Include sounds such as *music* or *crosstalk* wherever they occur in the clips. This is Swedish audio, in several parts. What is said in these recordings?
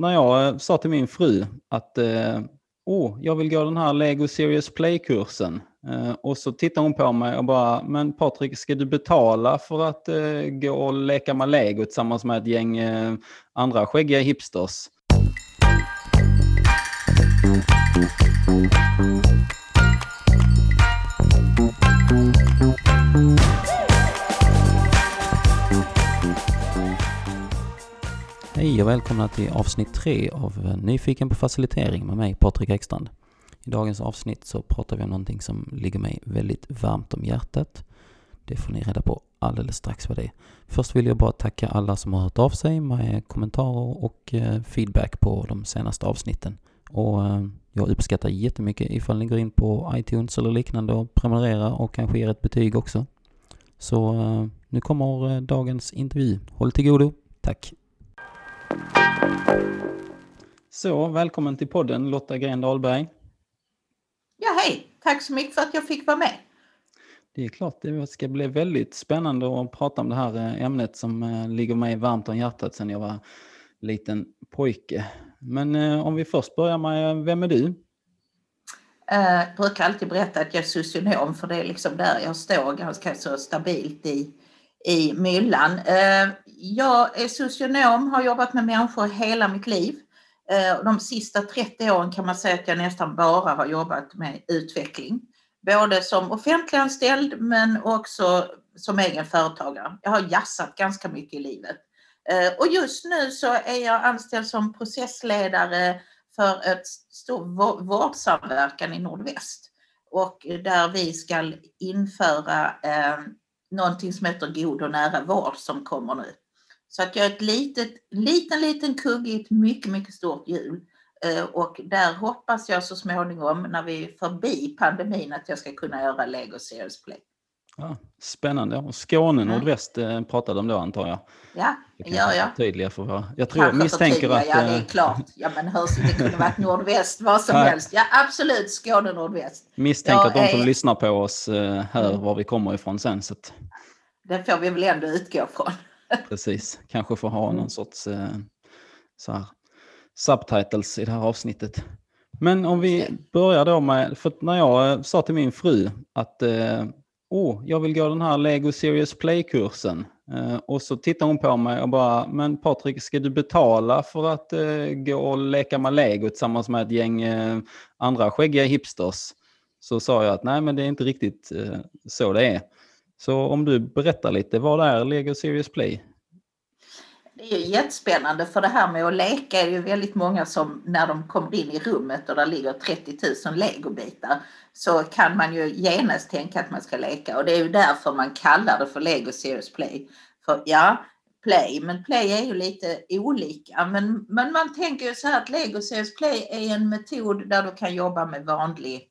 när jag eh, sa till min fru att eh, oh, jag vill gå den här Lego Serious Play-kursen. Eh, och så tittar hon på mig och bara, men Patrik, ska du betala för att eh, gå och leka med Lego tillsammans med ett gäng eh, andra skäggiga hipsters? Hej och välkomna till avsnitt tre av eh, Nyfiken på facilitering med mig Patrik Ekstrand. I dagens avsnitt så pratar vi om någonting som ligger mig väldigt varmt om hjärtat. Det får ni reda på alldeles strax vad det är. Först vill jag bara tacka alla som har hört av sig med kommentarer och eh, feedback på de senaste avsnitten. Och eh, jag uppskattar jättemycket ifall ni går in på iTunes eller liknande och prenumererar och kanske ger ett betyg också. Så nu kommer dagens intervju. Håll till godo. Tack! Så, välkommen till podden Lotta Gren Dahlberg. Ja, hej! Tack så mycket för att jag fick vara med. Det är klart, det ska bli väldigt spännande att prata om det här eh, ämnet som eh, ligger mig varmt om hjärtat sedan jag var liten pojke. Men eh, om vi först börjar med, vem är du? Jag brukar alltid berätta att jag är socionom för det är liksom där jag står ganska så stabilt i, i myllan. Jag är socionom, har jobbat med människor hela mitt liv. Eh, de sista 30 åren kan man säga att jag nästan bara har jobbat med utveckling. Både som offentliganställd men också som egen företagare. Jag har jassat ganska mycket i livet. Eh, och just nu så är jag anställd som processledare för ett stor vårdsamverkan i Nordväst. Och där vi ska införa eh, någonting som heter god och nära vård som kommer nu. Så att jag är ett litet, liten, liten kugge i ett mycket, mycket stort hjul. Eh, och där hoppas jag så småningom när vi är förbi pandemin att jag ska kunna göra Lego Series Play. Ja, spännande. Och Skåne, mm. nordväst mm. pratade om då antar jag? Ja, det gör jag. Tydliga för vad jag tror, Kanske misstänker att... Ja, det är eh, klart. Ja, men hörs det kunde varit nordväst, *laughs* vad som helst. Ja, absolut Skåne, nordväst. Misstänker att de som är... lyssnar på oss hör mm. var vi kommer ifrån sen. Så att... Det får vi väl ändå utgå från. Precis, kanske får ha någon mm. sorts eh, så här, subtitles i det här avsnittet. Men om vi börjar då med, för när jag eh, sa till min fru att eh, oh, jag vill gå den här Lego Serious Play-kursen. Eh, och så tittar hon på mig och bara, men Patrik, ska du betala för att eh, gå och leka med Lego tillsammans med ett gäng eh, andra skäggiga hipsters? Så sa jag att nej, men det är inte riktigt eh, så det är. Så om du berättar lite, vad är Lego Serious Play? Det är ju jättespännande för det här med att leka är ju väldigt många som när de kommer in i rummet och där ligger 30 000 legobitar så kan man ju genast tänka att man ska leka och det är ju därför man kallar det för Lego Serious Play. För ja, play, men play är ju lite olika. Men, men man tänker ju så här att Lego Serious Play är en metod där du kan jobba med vanlig,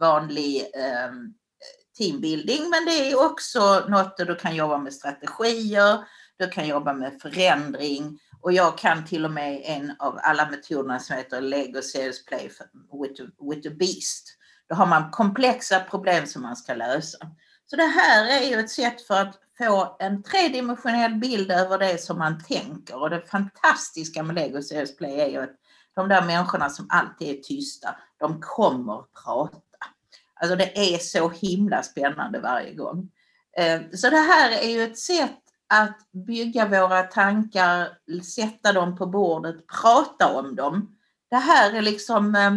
vanlig um, teambuilding, men det är också något där du kan jobba med strategier, du kan jobba med förändring och jag kan till och med en av alla metoderna som heter Lego Sales Play with, with the Beast. Då har man komplexa problem som man ska lösa. Så det här är ju ett sätt för att få en tredimensionell bild över det som man tänker och det fantastiska med Lego Sales Play är ju att de där människorna som alltid är tysta, de kommer prata. Alltså det är så himla spännande varje gång. Eh, så det här är ju ett sätt att bygga våra tankar, sätta dem på bordet, prata om dem. Det här är liksom, eh,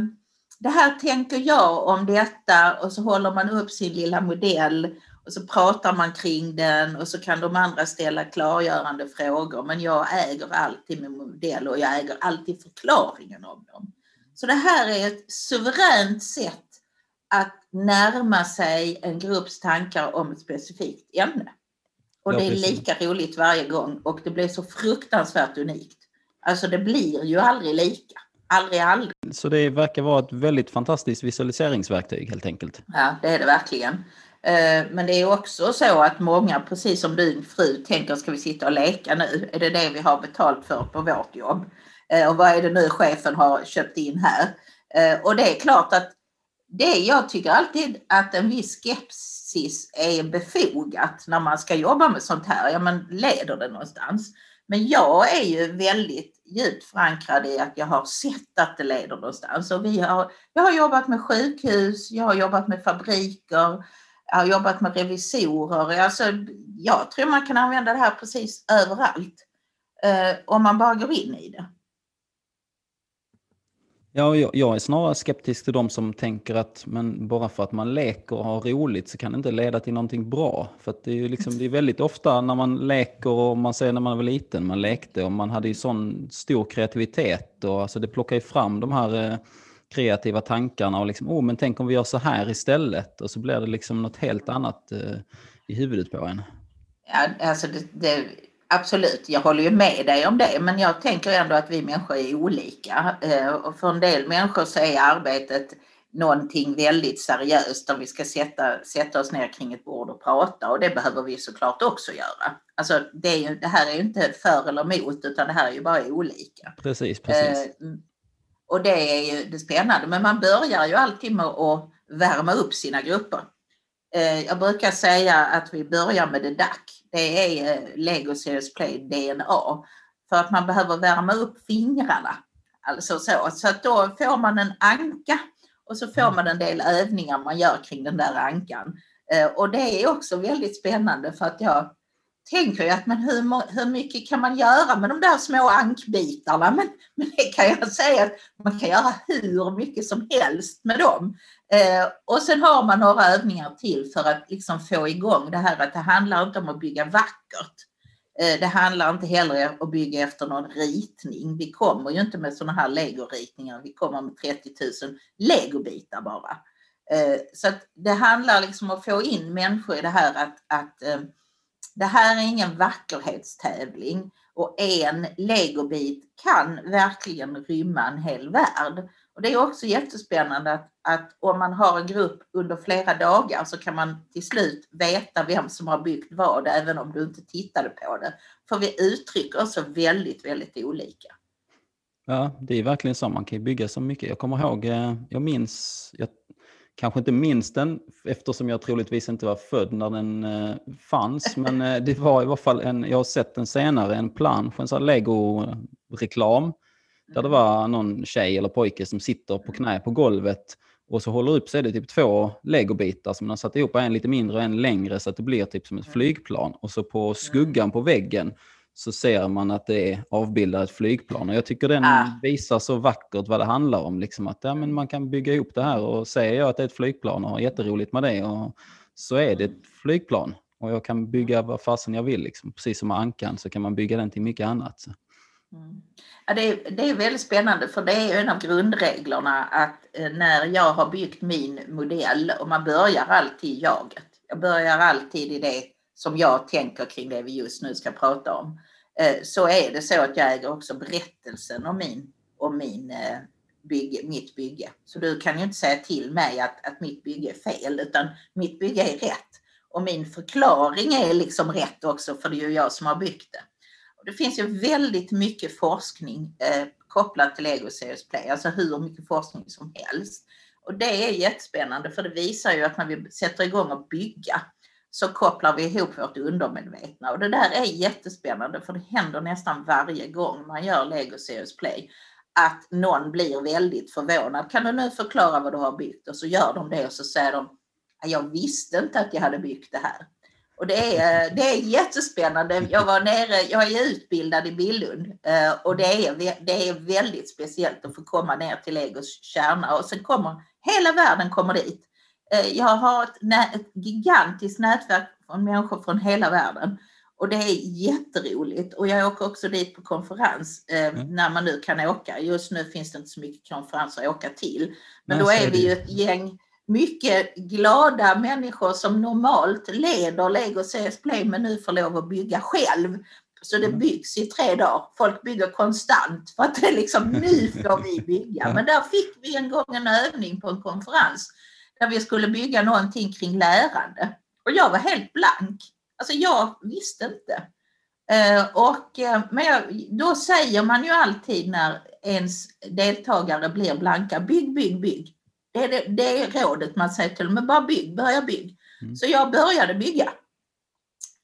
det här tänker jag om detta och så håller man upp sin lilla modell och så pratar man kring den och så kan de andra ställa klargörande frågor men jag äger alltid min modell och jag äger alltid förklaringen om dem. Så det här är ett suveränt sätt att närma sig en grupps tankar om ett specifikt ämne. Och det är lika roligt varje gång och det blir så fruktansvärt unikt. Alltså det blir ju aldrig lika. Aldrig, aldrig. Så det verkar vara ett väldigt fantastiskt visualiseringsverktyg helt enkelt. Ja, det är det verkligen. Eh, men det är också så att många, precis som din fru, tänker ska vi sitta och leka nu? Är det det vi har betalt för på vårt jobb? Eh, och vad är det nu chefen har köpt in här? Eh, och det är klart att det, jag tycker alltid att en viss skepsis är befogat när man ska jobba med sånt här. Ja, men leder det någonstans? Men jag är ju väldigt djupt förankrad i att jag har sett att det leder någonstans. Och vi har, jag har jobbat med sjukhus, jag har jobbat med fabriker, jag har jobbat med revisorer. Alltså, jag tror man kan använda det här precis överallt. Eh, om man bara går in i det. Ja, jag, jag, är snarare skeptisk till de som tänker att men bara för att man leker och har roligt så kan det inte leda till någonting bra. För det är ju liksom, det är väldigt ofta när man leker och man säger när man var liten, man lekte och man hade ju sån stor kreativitet och alltså det plockar ju fram de här eh, kreativa tankarna och liksom, oh men tänk om vi gör så här istället och så blir det liksom något helt annat eh, i huvudet på en. Ja, alltså det, det Absolut, jag håller ju med dig om det, men jag tänker ändå att vi människor är olika. Eh, och för en del människor så är arbetet någonting väldigt seriöst där vi ska sätta, sätta oss ner kring ett bord och prata och det behöver vi såklart också göra. Alltså det, ju, det här är ju inte för eller emot utan det här är ju bara olika. Precis, precis. Eh, och det är ju det spännande, men man börjar ju alltid med att värma upp sina grupper. Eh, jag brukar säga att vi börjar med det DAC. Det är eh, Lego Series Play DNA. För att man behöver värma upp fingrarna. Alltså så. Så att då får man en anka och så får man en del övningar man gör kring den där ankan. Eh, och det är också väldigt spännande för att jag tänker jag att men hur, hur mycket kan man göra med de där små ankbitarna? Men, men det kan jag säga att man kan göra hur mycket som helst med dem. Eh, och sen har man några övningar till för att liksom få igång det här att det handlar inte om att bygga vackert. Eh, det handlar inte heller om att bygga efter någon ritning. Vi kommer ju inte med sådana här legoritningar, vi kommer med 30 000 legobitar bara. Eh, så det handlar liksom om att få in människor i det här att, att eh, det här är ingen vackerhetstävling och en legobit kan verkligen rymma en hel värld. Och det är också jättespännande att, att om man har en grupp under flera dagar så kan man till slut veta vem som har byggt vad även om du inte tittade på det. För vi uttrycker oss så väldigt, väldigt olika. Ja, det är verkligen så. Man kan bygga så mycket. Jag kommer ihåg, eh, jag minns, jag kanske inte minns den eftersom jag troligtvis inte var född när den eh, fanns. *laughs* Men eh, det var i alla fall en, jag har sett den senare, en plansch, en sån Lego-reklam. Där det mm. var någon tjej eller pojke som sitter på knä på golvet och så håller upp sig det typ två legobitar som man har satt ihop, en lite mindre och en längre så att det blir typ som ett flygplan. Och så på skuggan på väggen så ser man att det är avbildat ett flygplan. Och jag tycker den ah. visar så vackert vad det handlar om. Liksom att ja, men man kan bygga ihop det här och säger jag att det är ett flygplan och har jätteroligt med det och så är det ett flygplan. Och jag kan bygga vad fasen jag vill. Liksom. Precis som med ankan så kan man bygga den till mycket annat. Mm. Ja, det, är, det är väldigt spännande för det är en av grundreglerna att eh, när jag har byggt min modell och man börjar alltid i jaget. Jag börjar alltid i det som jag tänker kring det vi just nu ska prata om. Eh, så är det så att jag äger också berättelsen om, min, om min, eh, bygge, mitt bygge. Så du kan ju inte säga till mig att, att mitt bygge är fel utan mitt bygge är rätt. Och min förklaring är liksom rätt också för det är ju jag som har byggt det. Och det finns ju väldigt mycket forskning eh, kopplat till Lego Serious Play, alltså hur mycket forskning som helst. Och det är jättespännande för det visar ju att när vi sätter igång att bygga så kopplar vi ihop vårt undermedvetna. Och det där är jättespännande för det händer nästan varje gång man gör Lego Serious Play att någon blir väldigt förvånad. Kan du nu förklara vad du har byggt? Och så gör de det och så säger de, jag visste inte att jag hade byggt det här. Och det är, eh, det är jättespännande. Jag var nere, jag är utbildad i Billund eh, och det är, det är väldigt speciellt att få komma ner till Legos kärna och sen kommer hela världen kommer dit. Eh, jag har ett, ett gigantiskt nätverk från människor från hela världen. Och det är jätteroligt. Och jag åker också dit på konferens eh, mm. när man nu kan åka. Just nu finns det inte så mycket konferenser att åka till. Men Nej, då är vi ju ett gäng mycket glada människor som normalt leder Lego CS Play men nu får lov att bygga själv. Så det mm. byggs i tre dagar. Folk bygger konstant för att det är liksom nu får vi bygga. *laughs* Men där fick vi en gång en övning på en konferens där vi skulle bygga någonting kring lärande. Och jag var helt blank. Alltså jag visste inte. Eh, och, eh, men jag, då säger man ju alltid när ens deltagare blir blanka, bygg, bygg, bygg. Det är, det, det är rådet man säger till dem, men bara bygg, börja bygg. Mm. Så jag började bygga.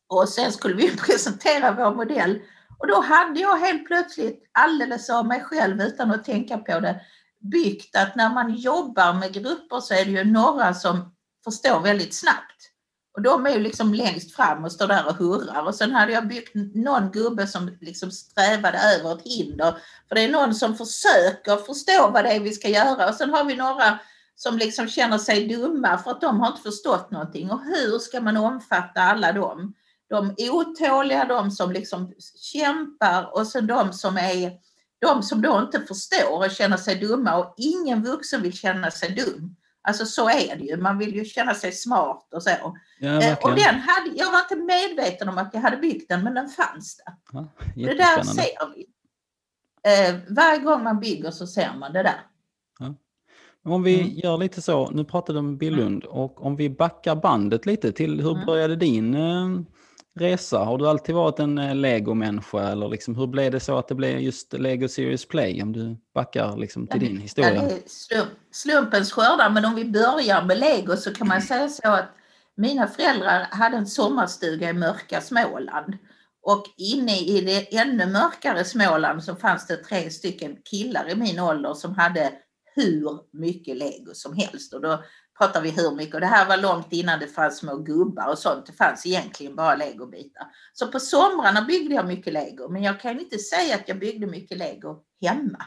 Och sen skulle vi *laughs* presentera vår modell Och då hade jag helt plötsligt, alldeles av mig själv utan att tänka på det, byggt att när man jobbar med grupper så är det ju några som förstår väldigt snabbt. Och de är ju liksom längst fram och står där och hurrar. Och sen hade jag byggt någon gubbe som liksom strävade över ett hinder. För det är någon som försöker förstå vad det är vi ska göra. Och sen har vi några som liksom känner sig dumma för att de har inte förstått någonting. Och hur ska man omfatta alla dem? De otåliga, de som liksom kämpar och sen de som är de som då inte förstår och känner sig dumma och ingen vuxen vill känna sig dum. Alltså så är det ju, man vill ju känna sig smart och så. Ja, eh, och den hade, jag var inte medveten om att jag hade byggt den, men den fanns där. Ja, det där ser vi. Eh, varje gång man bygger så ser man det där. Ja. Om vi mm. gör lite så, nu pratade du om Billund, mm. och om vi backar bandet lite till hur mm. började din eh, resa? Har du alltid varit en eh, Lego-människa eller liksom, hur blev det så att det blev just Lego Series Play? Om du backar liksom till din historia. Ja, slump, slumpens skördar, men om vi börjar med Lego så kan man säga så att mina föräldrar hade en sommarstuga i mörka Småland. Och inne i det ännu mörkare Småland så fanns det tre stycken killar i min ålder som hade hur mycket lego som helst. Och då pratar vi hur mycket. Och det här var långt innan det fanns små gubbar och sånt. Det fanns egentligen bara legobitar. Så på somrarna byggde jag mycket lego. Men jag kan inte säga att jag byggde mycket lego hemma.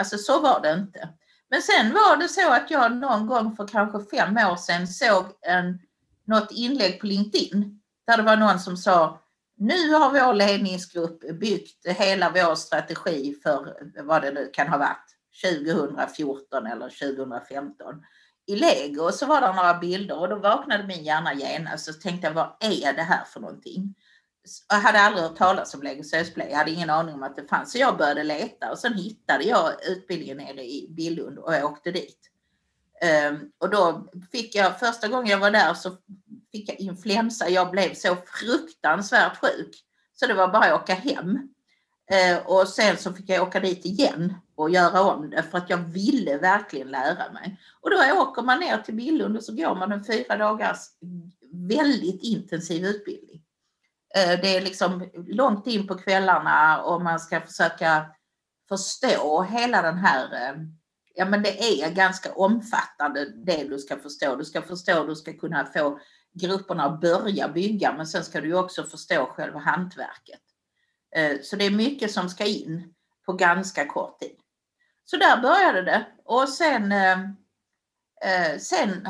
Alltså så var det inte. Men sen var det så att jag någon gång för kanske fem år sedan såg en, något inlägg på LinkedIn där det var någon som sa nu har vår ledningsgrupp byggt hela vår strategi för vad det nu kan ha varit 2014 eller 2015 i lego och så var det några bilder och då vaknade min hjärna genast alltså, och tänkte jag, vad är det här för någonting? Jag hade aldrig hört talas om Lego Sösplay, Play, jag hade ingen aning om att det fanns. Så jag började leta och sen hittade jag utbildningen nere i Billund och jag åkte dit. Ehm, och då fick jag, första gången jag var där så fick jag influensa. Jag blev så fruktansvärt sjuk. Så det var bara att åka hem. Eh, och sen så fick jag åka dit igen och göra om det för att jag ville verkligen lära mig. Och då åker man ner till Billund och så går man en fyra dagars väldigt intensiv utbildning. Eh, det är liksom långt in på kvällarna och man ska försöka förstå hela den här, eh, ja men det är ganska omfattande det du ska förstå. Du ska förstå, du ska kunna få grupperna att börja bygga men sen ska du också förstå själva hantverket. Eh, så det är mycket som ska in på ganska kort tid. Så där började det och sen, eh, eh, sen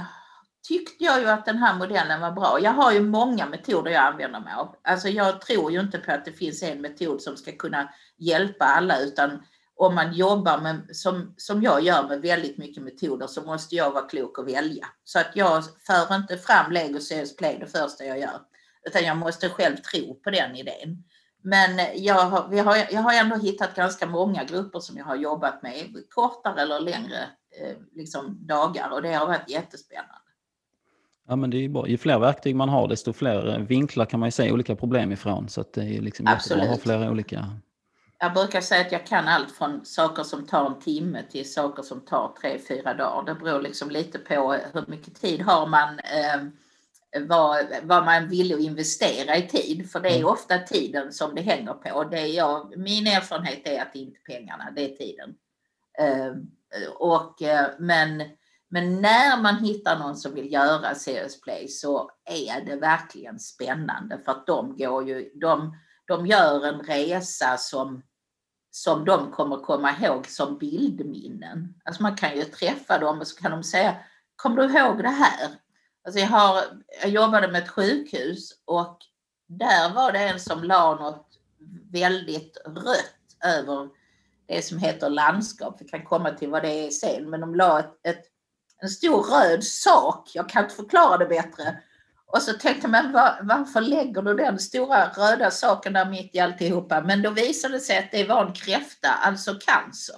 tyckte jag ju att den här modellen var bra. Jag har ju många metoder jag använder mig av. Alltså jag tror ju inte på att det finns en metod som ska kunna hjälpa alla utan om man jobbar med, som, som jag gör med väldigt mycket metoder så måste jag vara klok och välja. Så att jag för inte fram Lego Sales Play det första jag gör. Utan jag måste själv tro på den idén. Men jag har, vi har, jag har ändå hittat ganska många grupper som jag har jobbat med, kortare eller längre eh, liksom, dagar och det har varit jättespännande. Ja men det är ju bra. Ju fler verktyg man har desto fler vinklar kan man ju se olika problem ifrån. Så det är liksom Absolut. att flera olika. Jag brukar säga att jag kan allt från saker som tar en timme till saker som tar tre, fyra dagar. Det beror liksom lite på hur mycket tid har man eh, vad, vad man vill investera i tid. För det är mm. ofta tiden som det hänger på. Det är jag, min erfarenhet är att det inte är pengarna, det är tiden. Uh, och, uh, men, men när man hittar någon som vill göra Serious Play så är det verkligen spännande för att de går ju, de, de gör en resa som, som de kommer komma ihåg som bildminnen. Alltså man kan ju träffa dem och så kan de säga, kommer du ihåg det här? Alltså jag, har, jag jobbade med ett sjukhus och där var det en som la något väldigt rött över det som heter landskap. Vi kan komma till vad det är sen, men de la ett, ett, en stor röd sak. Jag kan inte förklara det bättre. Och så tänkte man, var, varför lägger du den stora röda saken där mitt i alltihopa? Men då visade det sig att det var en kräfta, alltså cancer.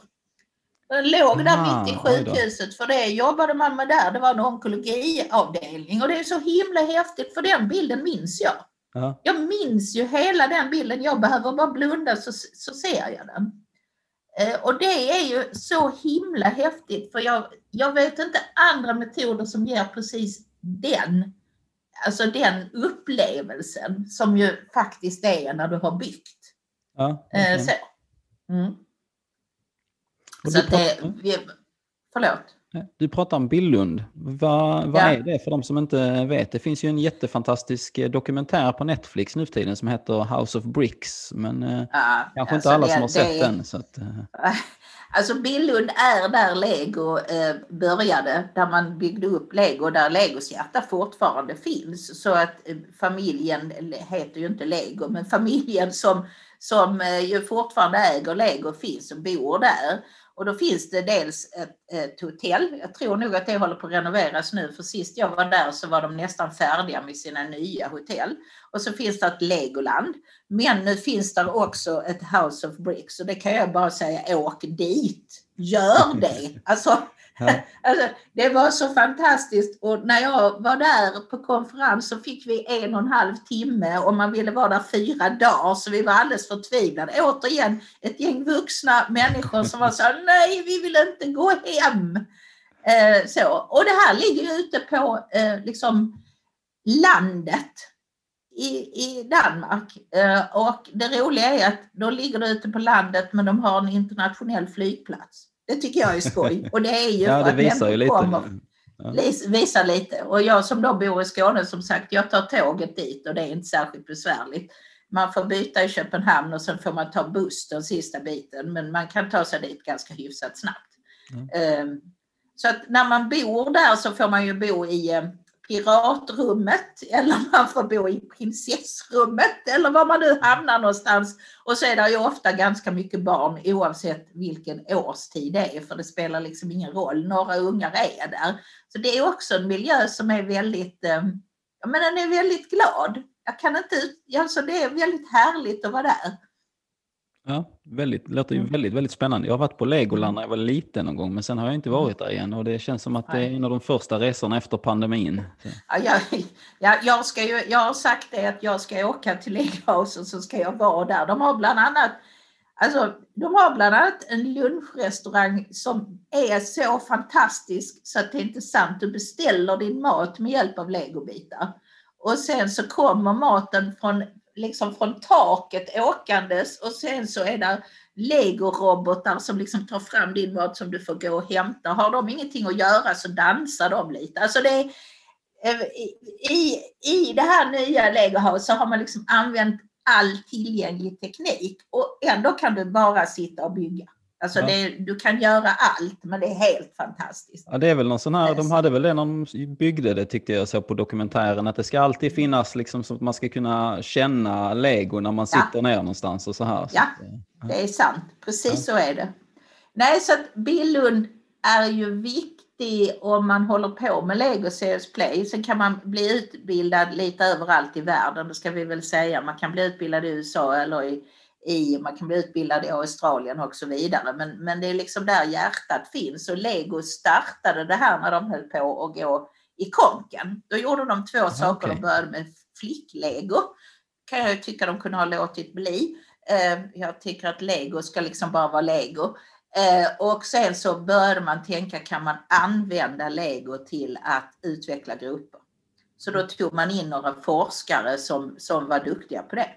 Den låg där ah, mitt i sjukhuset för det jobbade man med där. Det var en onkologiavdelning och det är så himla häftigt för den bilden minns jag. Ja. Jag minns ju hela den bilden. Jag behöver bara blunda så, så ser jag den. Eh, och det är ju så himla häftigt för jag, jag vet inte andra metoder som ger precis den, alltså den upplevelsen som ju faktiskt är när du har byggt. Ja, Eh, verkligen. så. Mm. Så du, att det, pratar, vi, förlåt. du pratar om Billund. Vad, vad Ja. är det för de som inte vet? Det finns ju en jättefantastisk eh, dokumentär på Netflix nu för tiden som heter House of Bricks. Men eh, Ja, kanske alltså inte alla det- som har sett det- den. Så att, eh, *laughs* Alltså Billund är där Lego eh, började, där man byggde upp Lego, där Legos hjärta fortfarande finns. Så att eh, familjen heter ju inte Lego, men familjen som, som eh, ju fortfarande äger Lego finns och bor där. Och då finns det dels ett, ett hotell. Jag tror nog att det håller på att renoveras nu, för sist jag var där så var de nästan färdiga med sina nya hotell. Och så finns det ett Legoland. Men nu finns det också ett House of Bricks och det kan jag bara säga, åk dit. Gör det! *laughs* Alltså. *laughs* alltså, det var så fantastiskt och när jag var där på konferens så fick vi en och en halv timme och man ville vara där fyra dagar så vi var alldeles förtvivlade. Återigen ett gäng vuxna människor som var så *laughs* nej vi vill inte gå hem. Eh, så. Och det här ligger ju ute på eh, liksom landet i, i Danmark. Eh, och det roliga är att då ligger det ute på landet men de har en internationell flygplats. Det tycker jag är skoj. Och det är ju ja, det visar ju lite. kommer Ja. Lis- Visa lite. Och jag som då bor i Skåne som sagt, jag tar tåget dit och det är inte särskilt besvärligt. Man får byta i Köpenhamn och sen får man ta buss den sista biten men man kan ta sig dit ganska hyfsat snabbt. Ehm, Så att när man bor där så får man ju bo i eh, piratrummet eller *laughs* man får bo i prinsessrummet eller var man nu hamnar någonstans. Och så är det ju ofta ganska mycket barn oavsett vilken årstid det är för det spelar liksom ingen roll. Några ungar är där. Så det är också en miljö som är väldigt, eh, ja men den är väldigt glad. Jag kan inte, alltså det är väldigt härligt att vara där. Ja, väldigt, det låter ju Mm. väldigt, väldigt spännande. Jag har varit på Legoland när jag var liten någon gång, men sen har jag inte varit där igen och det känns som att det är en av de första resorna efter pandemin. Ja, jag, jag, jag, ska ju, jag har sagt det att jag ska åka till Legohouse och så ska jag vara där. De har bland annat Alltså, de har bland annat en lunchrestaurang som är så fantastisk så att det är inte sant. Du beställer din mat med hjälp av legobitar. Och sen så kommer maten från, liksom från taket åkandes och sen så är det legorobotar som liksom tar fram din mat som du får gå och hämta. Har de ingenting att göra så dansar de lite. Alltså det är, eh, i, I det här nya Legohouse så har man liksom använt all tillgänglig teknik och ändå kan du bara sitta och bygga. Alltså Ja. det, du kan göra allt men det är helt fantastiskt. Ja, det är väl någon sån här, de hade väl det när de byggde det tyckte jag så på dokumentären, att det ska alltid finnas liksom så att man ska kunna känna lego när man Ja. sitter ner någonstans och så här. Så Ja. eh, Det är sant, precis Ja. så är det. Nej, så att Billund är ju viktig om man håller på med Lego Serious Play. Sen kan man bli utbildad lite överallt i världen, det ska vi väl säga. Man kan bli utbildad i USA eller i, i man kan bli utbildad i Australien och så vidare. Men, men det är liksom där hjärtat finns och Lego startade det här när de höll på att gå i konken. Då gjorde de två saker. okej. De började med flicklego. kan jag tycka de kunde ha låtit bli. Eh, Jag tycker att lego ska liksom bara vara lego. Eh, Och sen så började man tänka, kan man använda lego till att utveckla grupper? Så då tog man in några forskare som, som var duktiga på det.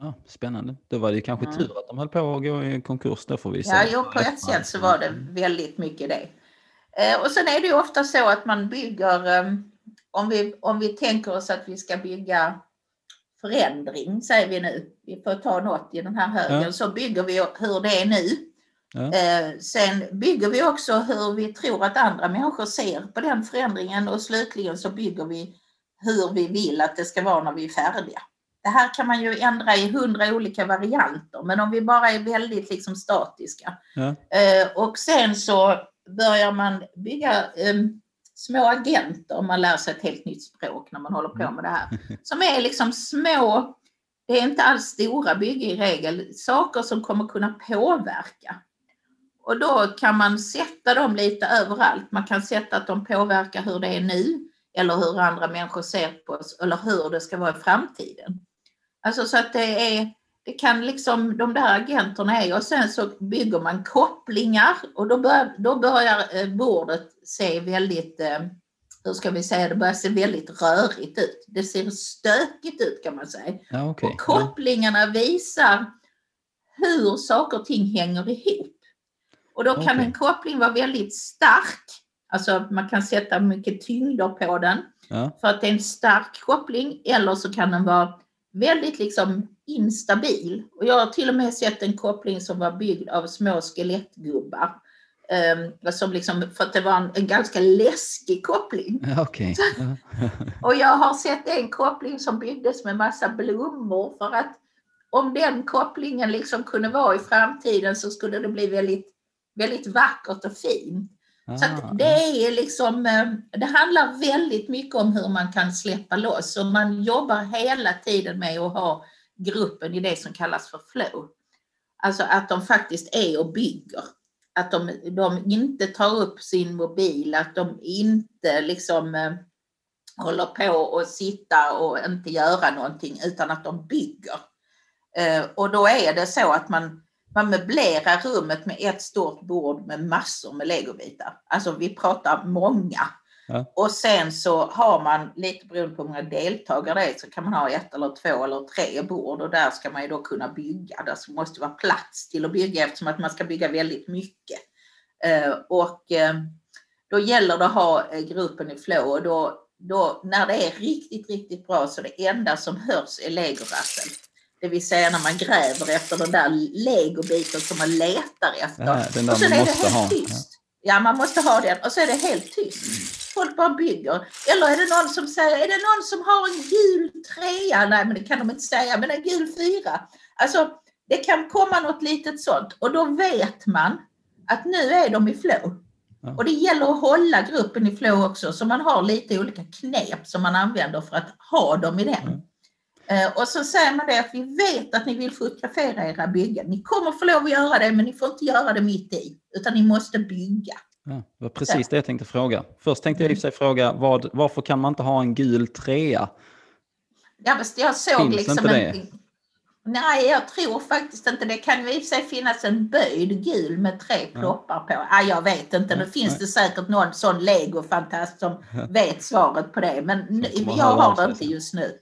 Ja, spännande. Då var det kanske Mm. tur att de höll på att gå i konkurs. Då får vi se. Ja, jo, på ett sätt så var det väldigt mycket det. Eh, Och sen är det ju ofta så att man bygger, eh, om vi, om vi tänker oss att vi ska bygga förändring, säger vi nu, vi får ta något i den här högen, Ja. så bygger vi hur det är nu. Ja. Eh, Sen bygger vi också hur vi tror att andra människor ser på den förändringen och slutligen så bygger vi hur vi vill att det ska vara när vi är färdiga. Det här kan man ju ändra i hundra olika varianter, men om vi bara är väldigt liksom statiska. Ja. Eh, Och sen så börjar man bygga eh, små agenter, om man lär sig ett helt nytt språk när man håller på med det här. Som är liksom små, det är inte alls stora bygge i regel, saker som kommer kunna påverka. Och då kan man sätta dem lite överallt. Man kan sätta att de påverkar hur det är nu eller hur andra människor ser på oss eller hur det ska vara i framtiden. Alltså så att det är, det kan liksom, de där agenterna är och sen så bygger man kopplingar och då börjar, då börjar eh, bordet se väldigt, eh, hur ska vi säga, det börjar se väldigt rörigt ut. Det ser stökigt ut kan man säga. Ja, okej. Och kopplingarna visar hur saker och ting hänger ihop. Och då kan Okej. en koppling vara väldigt stark, alltså man kan sätta mycket tyngder på den Ja. för att det är en stark koppling eller så kan den vara väldigt liksom instabil. Och jag har till och med sett en koppling som var byggd av små skelettgubbar. Um, som liksom, för att det var en, en ganska läskig koppling. Okej. Ja. *laughs* Och jag har sett en koppling som byggdes med massa blommor för att om den kopplingen liksom kunde vara i framtiden så skulle det bli väldigt, väldigt vackert och fint. Så Ah, att det är liksom, eh, det handlar väldigt mycket om hur man kan släppa loss och man jobbar hela tiden med att ha gruppen i det som kallas för flow. Alltså att de faktiskt är och bygger. Att de, de inte tar upp sin mobil, att de inte liksom eh, håller på och sitta och inte göra någonting utan att de bygger. Eh, och då är det så att man, man möblerar rummet med ett stort bord med massor med legobitar. Alltså vi pratar många. Ja. Och sen så har man, lite beroende på hur många deltagare det är, så kan man ha ett eller två eller tre bord och där ska man ju då kunna bygga. Det måste vara plats till att bygga eftersom att man ska bygga väldigt mycket. Eh, och eh, då gäller det att ha eh, gruppen i flow och då, då när det är riktigt, riktigt bra så det enda som hörs är legorassel. Det vill säga när man gräver efter den där legobiten som man letar efter. Ja, den där och sen man är det måste helt ha. tyst. Ja, man måste ha den och så är det helt tyst. Folk bara bygger. Eller är det någon som säger, är det någon som har en gul trea? Nej, men det kan de inte säga, men en gul fyra. Alltså, det kan komma något litet sånt och då vet man att nu är de i flow. Ja. Och det gäller att hålla gruppen i flow också, så man har lite olika knep som man använder för att ha dem i den. Eh, Och så säger man det att vi vet att ni vill fotografera era byggen. Ni kommer få lov att göra det, men ni får inte göra det mitt i, utan ni måste bygga. Ja, det var precis det jag tänkte fråga. Först tänkte jag i sig fråga vad, varför kan man inte ha en gul trea? Ja, fast jag såg Finns liksom inte en... det? Nej, jag tror faktiskt inte det. kan ju i och för sig finnas en böjd gul med tre ploppar på. Ah, jag vet inte, nu finns nej. det säkert någon sån legofantast som Ja. vet svaret på det. Men jag har det inte just nu.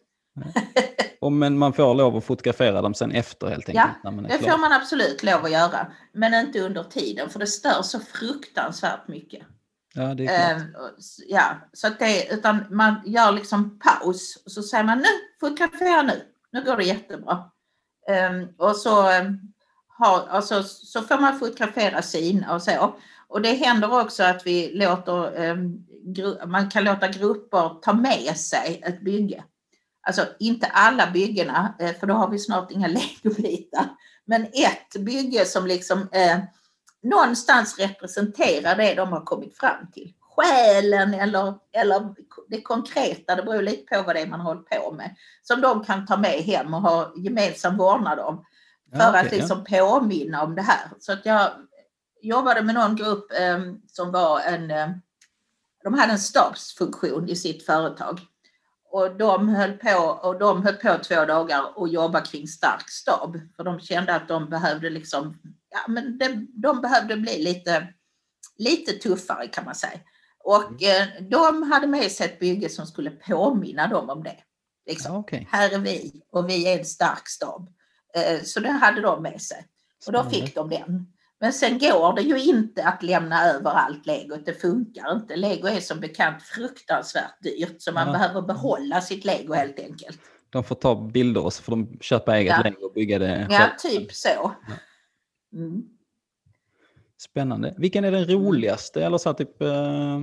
Och, men man får lov att fotografera dem sen efter helt enkelt. är Det klar. får man absolut lov att göra. Men inte under tiden, för det stör så fruktansvärt mycket. Ja, det är klart. Ehm, ja, så att det, utan man gör liksom paus och så säger man nu, fotografera nu, nu går det jättebra. Ehm, och så, um, har, alltså, så får man fotografera sina och så. Och det händer också att vi låter, ehm, man kan låta grupper ta med sig ett bygge. Alltså inte alla byggena, eh, för då har vi snart inga *laughs* legobitar. Men ett bygge som liksom eh, någonstans representerar det de har kommit fram till. Själen eller, eller det konkreta, det beror lite på vad det är man håller på med. Som de kan ta med hem och ha gemensam vårdnad om. För Ja, att okej, ja. liksom påminna om det här. Så att jag jobbade med någon grupp eh, som var en, eh, de hade en stabsfunktion i sitt företag. Och de höll på, och de höll på två dagar och jobbade kring stark stab. För de kände att de behövde liksom, ja men det, de behövde bli lite, lite tuffare kan man säga. Och eh, de hade med sig ett bygge som skulle påminna dem om det. Liksom, Ja, okej. här är vi och vi är en stark stab. Eh, Så det hade de med sig. Och då fick de den. Men sen går det ju inte att lämna över allt legot. Det funkar inte. Lego är som bekant fruktansvärt dyrt så man Ja. behöver behålla sitt lego helt enkelt. De får ta bilder och så får de köpa eget Ja. lego och bygga det Ja, själv. typ så. Mm. Spännande. Vilken är den roligaste eller så typ eh,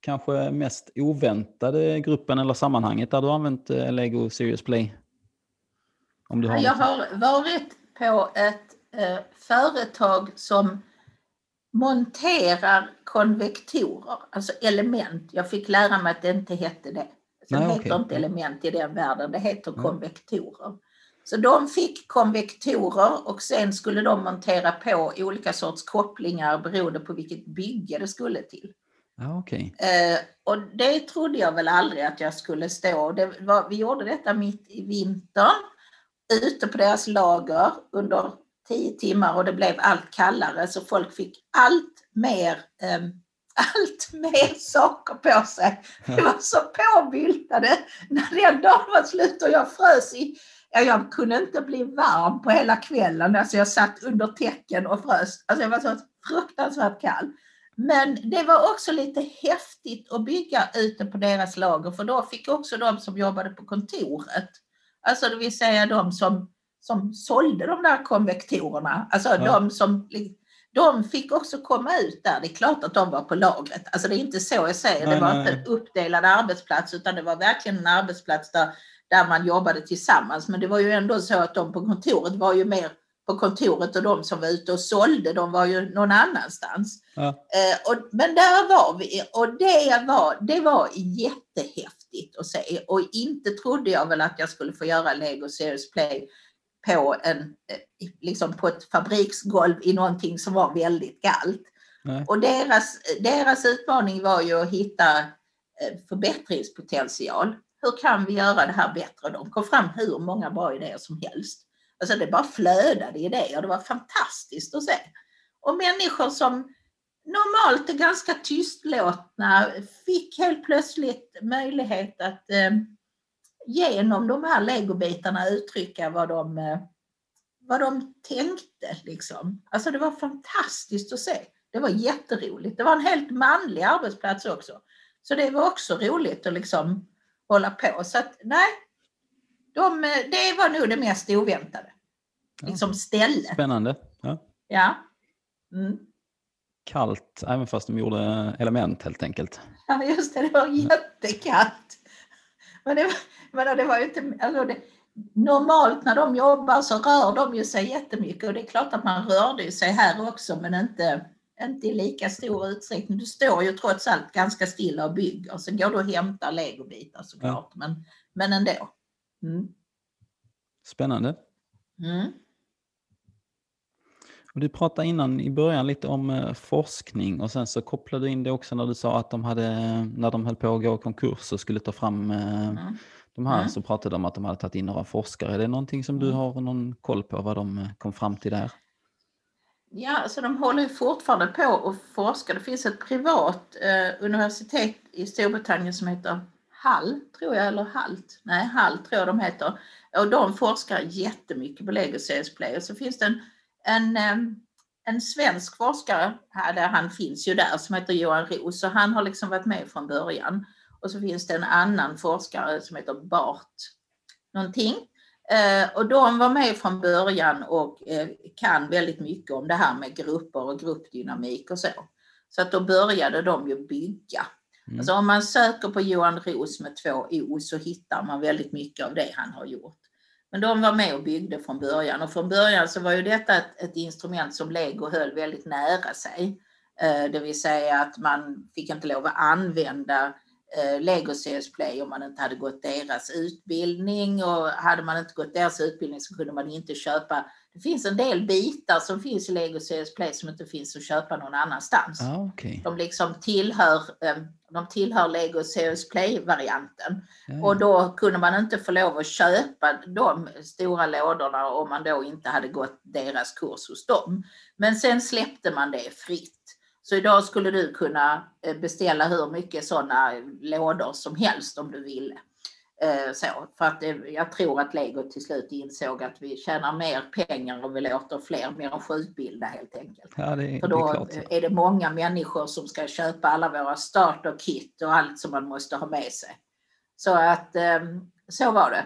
kanske mest oväntade gruppen eller sammanhanget där du använt eh, Lego Serious Play? Om du har Jag något. har varit på ett företag som monterar konvektorer, alltså element. Jag fick lära mig att det inte hette det. Det Nej, heter okej. inte element i den världen, det heter Mm. konvektorer. Så de fick konvektorer och sen skulle de montera på olika sorts kopplingar beroende på vilket bygge det skulle till. Ja, okej. Eh, och det trodde jag väl aldrig att jag skulle stå. Det var, vi gjorde detta mitt i vintern ute på deras lager under tio timmar och det blev allt kallare så folk fick allt mer, ehm, *laughs* allt mer saker på sig. Vi var så påbyltade när den dagen var slut och jag frös i Ja, jag kunde inte bli varm på hela kvällen. Alltså jag satt under täcken och frös. Alltså jag var så fruktansvärt kall. Men det var också lite häftigt att bygga ute på deras lager för då fick också de som jobbade på kontoret, alltså det vill säga de som, som sålde de där konvektorerna, alltså ja. de som de fick också komma ut där. Det är klart att de var på lagret. Alltså det är inte så jag säger. Nej, det var nej. inte en uppdelad arbetsplats utan det var verkligen en arbetsplats där, där man jobbade tillsammans. Men det var ju ändå så att de på kontoret var ju mer på kontoret och de som var ute och sålde, de var ju någon annanstans. Ja. Eh, och, men där var vi och det var, det var jättehäftigt att se och inte trodde jag väl att jag skulle få göra Lego Series Play på, en, eh, liksom på ett fabriksgolv i någonting som var väldigt kallt. Och deras, deras utmaning var ju att hitta eh, förbättringspotential. Hur kan vi göra det här bättre? De kom fram hur många bra idéer som helst. Alltså det bara flödade idéer. Det var fantastiskt att se. Och människor som normalt är ganska tystlåtna fick helt plötsligt möjlighet att eh, genom de här legobitarna uttrycka vad de, eh, vad de tänkte. Liksom. Alltså det var fantastiskt att se. Det var jätteroligt. Det var en helt manlig arbetsplats också. Så det var också roligt att liksom hålla på. Så att nej, de, eh, det var nog det mest oväntade. Ja. Liksom ställe. Spännande. Ja. ja. Mm. Kallt, även fast de gjorde element helt enkelt. Ja, just det. Det var jättekallt. Men det, men det var ju inte... Alltså det, normalt när de jobbar så rör de ju sig jättemycket och det är klart att man rörde sig här också men inte, inte i lika stor utsträckning. Du står ju trots allt ganska stilla och bygger. Sen går du och hämtar legobitar såklart. Ja. Men, men ändå. Mm. Spännande. Mm. Och du pratade innan i början lite om eh, forskning och sen så kopplade du in det också när du sa att de hade, när de höll på att gå i konkurs och skulle ta fram eh, mm. de här, mm. så pratade de om att de hade tagit in några forskare. Är det någonting som du mm. har någon koll på vad de eh, kom fram till där? Ja, alltså de håller fortfarande på och forskar. Det finns ett privat eh, universitet i Storbritannien som heter Hall, tror jag, eller Halt. Nej, Hall tror jag de heter. Och de forskar jättemycket på Lego CS Play. Och så finns det en, en, en svensk forskare, här, han finns ju där, som heter Johan Roos och han har liksom varit med från början. Och så finns det en annan forskare som heter Bart någonting. Eh, och de var med från början och eh, kan väldigt mycket om det här med grupper och gruppdynamik och så. Så att då började de ju bygga. Mm. Alltså om man söker på Johan Roos med två O så hittar man väldigt mycket av det han har gjort. Men de var med och byggde från början och från början så var ju detta ett, ett instrument som Lego höll väldigt nära sig. Eh, det vill säga att man fick inte lov att använda eh, Lego CS Play om man inte hade gått deras utbildning och hade man inte gått deras utbildning så kunde man inte köpa. Det finns en del bitar som finns i Lego CS Play som inte finns att köpa någon annanstans. Ah, okay. De liksom tillhör eh, de tillhör Lego Serious Play-varianten. Mm. Och då kunde man inte få lov att köpa de stora lådorna om man då inte hade gått deras kurs hos dem. Men sen släppte man det fritt. Så idag skulle du kunna eh, beställa hur mycket sådana lådor som helst om du ville. Eh, så, för att jag tror att Lego till slut insåg att vi tjänar mer pengar och vi låter fler människor utbilda helt enkelt. Ja, det, för då det är, är, det många människor som ska köpa alla våra starter-kit och allt som man måste ha med sig. Så att ehm, så var det.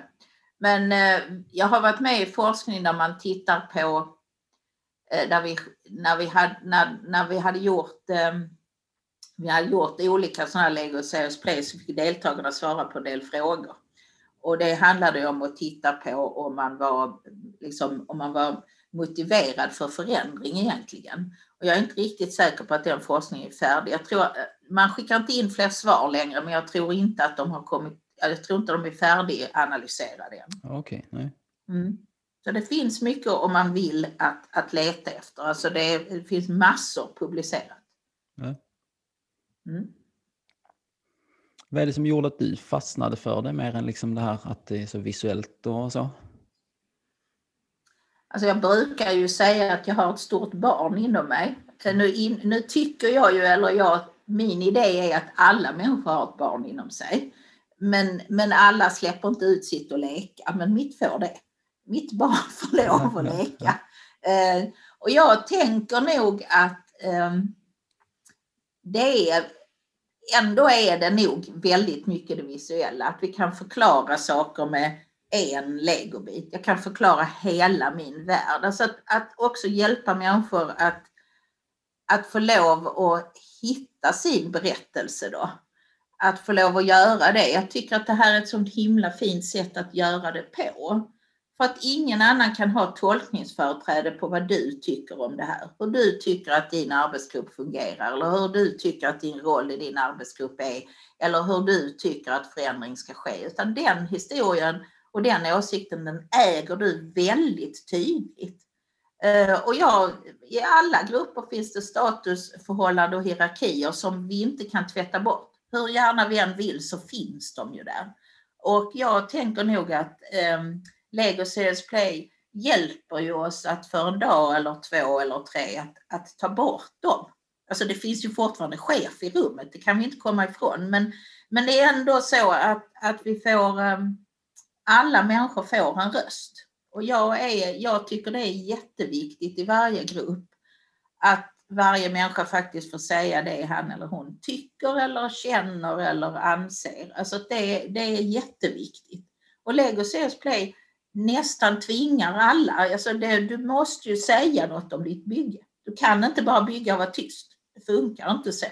Men eh, jag har varit med i forskning där man tittar på där eh, vi, när, vi hade, när, när vi hade gjort ehm, vi hade gjort olika sådana Lego Serious Play så fick deltagarna svara på en del frågor. Och det handlade om att titta på om man var, liksom, om man var motiverad för förändring egentligen. Och jag är inte riktigt säker på att den forskningen är färdig. Jag tror, man skickar inte in fler svar längre men jag tror inte att de har kommit, jag tror inte de är färdiganalyserade än. Okej, okay, nej. Mm. Så det finns mycket om man vill att, att leta efter. Alltså det, det finns massor publicerat. Ja. Mm. Vad är det som gjorde att du fastnade för det mer än liksom det här att det är så visuellt och så? Alltså jag brukar ju säga att jag har ett stort barn inom mig. Nu, in, nu tycker jag ju, eller jag, min idé är att alla människor har ett barn inom sig. Men, men alla släpper inte ut sitt och leka, men mitt får det. mitt barn *laughs* får lov att *laughs* leka. Eh, och jag tänker nog att eh, det är ändå är det nog väldigt mycket det visuella, att vi kan förklara saker med en legobit. Jag kan förklara hela min värld. Alltså att, att också hjälpa människor att, att få lov att hitta sin berättelse då. Att få lov att göra det. Jag tycker att det här är ett sånt himla fint sätt att göra det på. För att ingen annan kan ha tolkningsföreträde på vad du tycker om det här. Hur du tycker att din arbetsgrupp fungerar eller hur du tycker att din roll i din arbetsgrupp är eller hur du tycker att förändring ska ske. Utan den historien och den åsikten den äger du väldigt tydligt. Eh, och ja, i alla grupper finns det statusförhållanden och hierarkier som vi inte kan tvätta bort. Hur gärna vi än vill så finns de ju där. Och jag tänker nog att eh, Lego CS Play hjälper ju oss att för en dag eller två eller tre att, att ta bort dem. Alltså det finns ju fortfarande chef i rummet, det kan vi inte komma ifrån. Men, men det är ändå så att, att vi får, ehm, alla människor får en röst. Och jag, är, jag tycker det är jätteviktigt i varje grupp att varje människa faktiskt får säga det han eller hon tycker eller känner eller anser. Alltså det, det är jätteviktigt. Och Lego CS Play nästan tvingar alla. Alltså det, du måste ju säga något om ditt bygge. Du kan inte bara bygga och vara tyst. Det funkar inte så.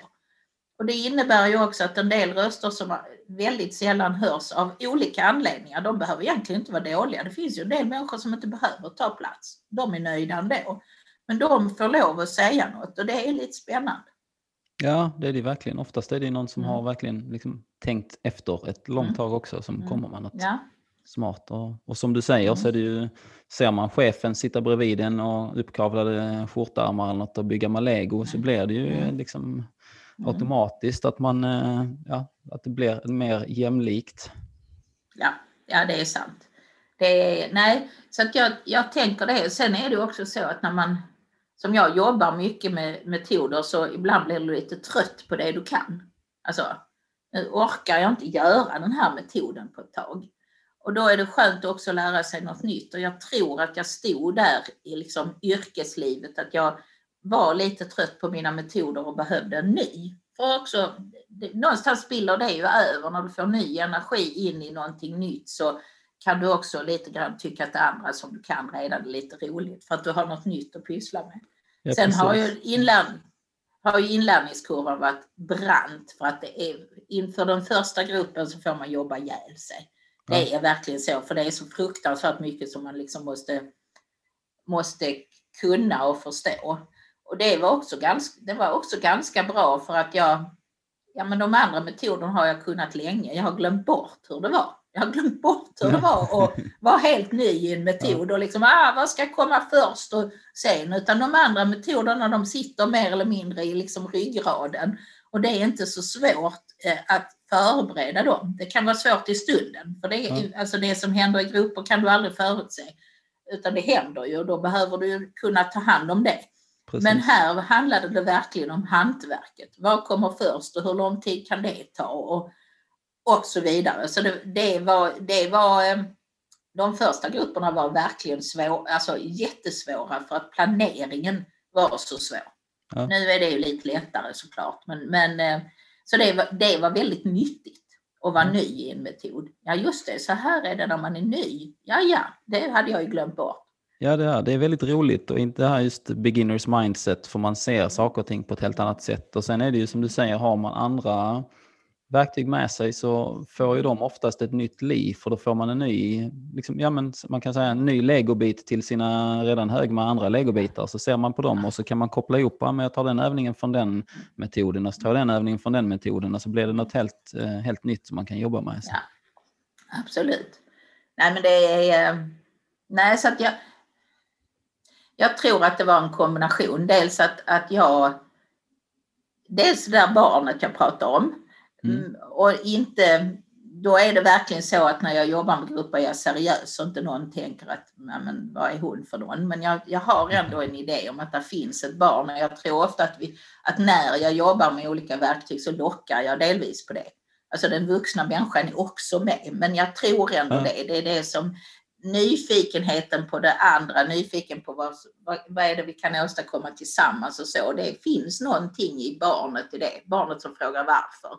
Och det innebär ju också att en del röster som väldigt sällan hörs av olika anledningar, de behöver egentligen inte vara dåliga. Det finns ju en del människor som inte behöver ta plats. De är nöjda ändå. Men de får lov att säga något och det är lite spännande. Ja, det är det verkligen. Oftast är det någon som mm. har verkligen liksom tänkt efter ett långt mm. tag också som mm. kommer med något. Ja smart. Och, och som du säger mm. så är det ju, ser man chefen sitta bredvid en och uppkavlade skjortärmar eller något och bygga med lego så blir det ju liksom mm. automatiskt att man, eh, ja, att det blir mer jämlikt. Ja, ja det är sant. Det är, nej, så att jag, jag tänker det. Sen är det också så att när man, som jag jobbar mycket med metoder så ibland blir du lite trött på det du kan. Alltså, nu orkar jag inte göra den här metoden på ett tag. Och då är det skönt också att lära sig något nytt. Och jag tror att jag stod där i liksom yrkeslivet, att jag var lite trött på mina metoder och behövde en ny. För också, någonstans spiller det ju över när du får ny energi in i någonting nytt så kan du också lite grann tycka att det andra som du kan redan är lite roligt för att du har något nytt att pyssla med. Ja, Sen har ju, inlärn, har ju inlärningskurvan varit brant för att det är inför den första gruppen så får man jobba ihjäl sig. Det är verkligen så, för det är så fruktansvärt mycket som man liksom måste, måste kunna och förstå. Och det var, också ganska, det var också ganska bra för att jag, ja men de andra metoderna har jag kunnat länge. Jag har glömt bort hur det var. Jag har glömt bort hur det var att *laughs* vara helt ny i en metod och liksom, ah, vad ska komma först och sen? Utan de andra metoderna de sitter mer eller mindre i liksom ryggraden. Och det är inte så svårt eh, att förbereda dem. Det kan vara svårt i stunden, för det, ja. alltså det som händer i grupper kan du aldrig förutse. Utan det händer ju och då behöver du kunna ta hand om det. Precis. Men här handlade det verkligen om hantverket. Vad kommer först och hur lång tid kan det ta? Och, och så vidare. Så det, det var, det var, eh, de första grupperna var verkligen svår, alltså jättesvåra för att planeringen var så svår. Ja. Nu är det ju lite lättare såklart, men, men eh, så det var, det var väldigt nyttigt att vara mm. ny i en metod. Ja just det, så här är det när man är ny. Ja, ja, det hade jag ju glömt bort. Ja, det är, det är väldigt roligt och inte det här just beginners mindset för man ser saker och ting på ett helt annat sätt. Och sen är det ju som du säger, har man andra verktyg med sig så får ju de oftast ett nytt liv för då får man en ny, liksom, ja, men man kan säga en ny legobit till sina redan hög med andra legobitar. Så ser man på dem och så kan man koppla ihop, ja, men jag tar den övningen från den metoden och så tar jag den övningen från den metoden och så blir det något helt, eh, helt nytt som man kan jobba med. Ja, absolut. Nej men det är, eh, nej så att jag, jag tror att det var en kombination. Dels att, att jag, dels det där barnet jag pratar om, Mm. mm. Och inte, då är det verkligen så att när jag jobbar med grupper är jag seriös och inte någon tänker att men, vad är hon för någon? Men jag, jag har ändå en idé om att det finns ett barn och jag tror ofta att, vi, att när jag jobbar med olika verktyg så lockar jag delvis på det. Alltså den vuxna människan är också med, men jag tror ändå ja. det. Det är det som nyfikenheten på det andra, nyfiken på vad, vad, vad är det vi kan åstadkomma tillsammans och så. Det finns någonting i barnet i det, barnet som frågar varför.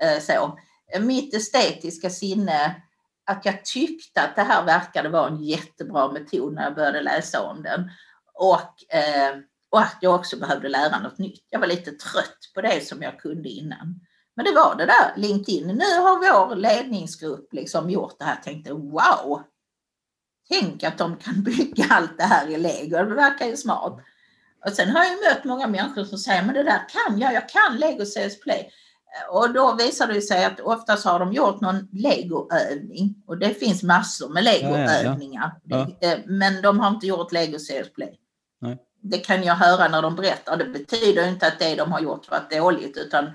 Eh, så. Mitt estetiska sinne, att jag tyckte att det här verkade vara en jättebra metod när jag började läsa om den. Och, eh, och att jag också behövde lära något nytt. Jag var lite trött på det som jag kunde innan. Men det var det där LinkedIn. Nu har vår ledningsgrupp liksom gjort det här. Jag tänkte wow, Tänk att de kan bygga allt det här i lego. Det verkar ju smart. Och sen har jag mött många människor som säger, men det där kan jag, jag kan Lego CS Play. Och då visar det sig att oftast har de gjort någon legoövning. Och det finns massor med legoövningar. Ja, ja, ja. Eh, men de har inte gjort Lego CS Play. Nej. Det kan jag höra när de berättar. Det betyder inte att det de har gjort varit dåligt utan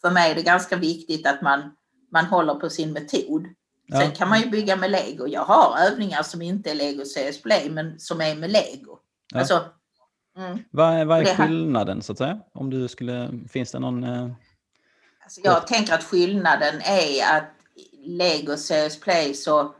för mig är det ganska viktigt att man, man håller på sin metod. Sen kan man ju bygga med lego. Jag har övningar som inte är lego CS Play men som är med lego. Ja. Alltså, mm. Vad är, vad är skillnaden så att säga? Om du skulle, finns det någon... Alltså, jag tänker att skillnaden är att lego CS Play så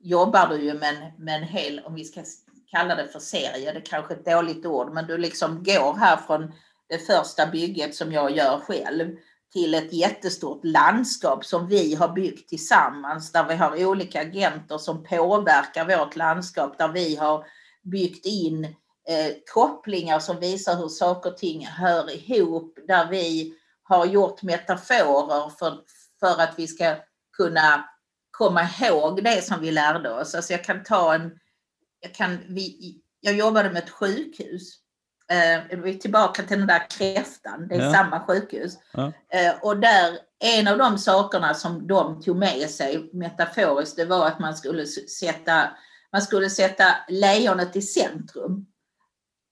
jobbar du ju med en, med en hel, om vi ska kalla det för serie, det är kanske är ett dåligt ord, men du liksom går här från det första bygget som jag gör själv till ett jättestort landskap som vi har byggt tillsammans där vi har olika agenter som påverkar vårt landskap där vi har byggt in eh, kopplingar som visar hur saker och ting hör ihop där vi har gjort metaforer för, för att vi ska kunna komma ihåg det som vi lärde oss. Alltså jag kan ta en, jag, kan, vi, jag jobbade med ett sjukhus Eh, vi är tillbaka till den där kräftan, det är ja. samma sjukhus. Ja. Eh, och där, en av de sakerna som de tog med sig metaforiskt, det var att man skulle sätta, man skulle sätta lejonet i centrum.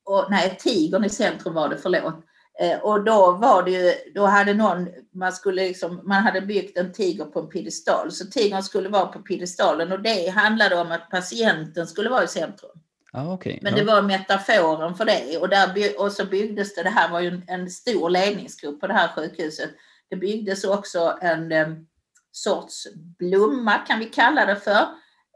Och, nej, tigern i centrum var det, förlåt. Eh, och då var det ju, då hade någon, man skulle liksom, man hade byggt en tiger på en piedestal, så tigern skulle vara på piedestalen och det handlade om att patienten skulle vara i centrum. Ah, okay. Men det var metaforen för det och, där, och så byggdes det, det här var ju en, en stor ledningsgrupp på det här sjukhuset. Det byggdes också en um, sorts blomma kan vi kalla det för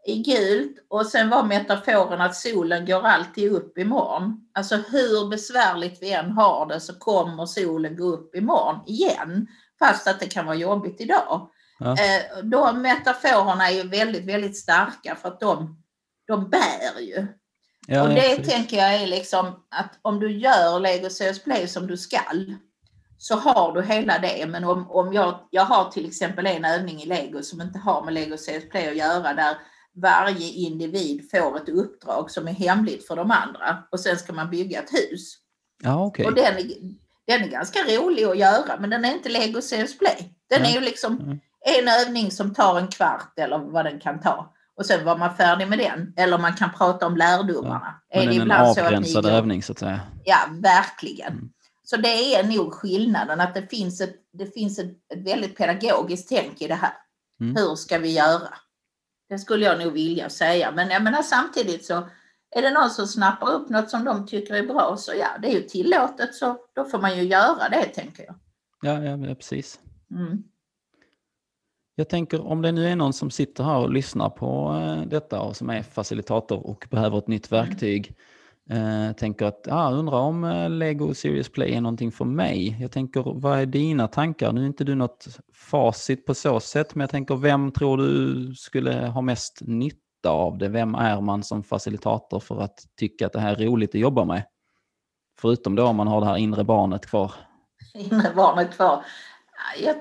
i gult och sen var metaforen att solen går alltid upp imorgon. Alltså hur besvärligt vi än har det så kommer solen gå upp imorgon igen fast att det kan vara jobbigt idag. Ja. Eh, de metaforerna är ju väldigt, väldigt starka för att de, de bär ju. Ja, och det precis. tänker jag är liksom att om du gör Lego CS Play som du skall så har du hela det. Men om, om jag, jag har till exempel en övning i Lego som inte har med Lego CS Play att göra där varje individ får ett uppdrag som är hemligt för de andra och sen ska man bygga ett hus. Ja, okay. Och den är, den är ganska rolig att göra men den är inte Lego CS Play. Den ja. är ju liksom mm. en övning som tar en kvart eller vad den kan ta och sen var man färdig med den. Eller man kan prata om lärdomarna. Ja, är det en avgränsad så övning så att säga. Ja, verkligen. Mm. Så det är nog skillnaden, att det finns ett, det finns ett, ett väldigt pedagogiskt tänk i det här. Mm. Hur ska vi göra? Det skulle jag nog vilja säga. Men jag menar samtidigt så är det någon som snappar upp något som de tycker är bra så ja, det är ju tillåtet så då får man ju göra det tänker jag. Ja, ja precis. Mm. Jag tänker om det nu är någon som sitter här och lyssnar på eh, detta och som är facilitator och behöver ett nytt mm. verktyg. Mm. Eh, tänker att, ah, undrar om eh, Lego Serious Play är någonting för mig. Jag tänker, vad är dina tankar? Nu är inte du något facit på så sätt, men jag tänker, vem tror du skulle ha mest nytta av det? Vem är man som facilitator för att tycka att det här är roligt att jobba med? Förutom då om man har det här inre barnet kvar. *laughs* Inre barnet kvar. Jag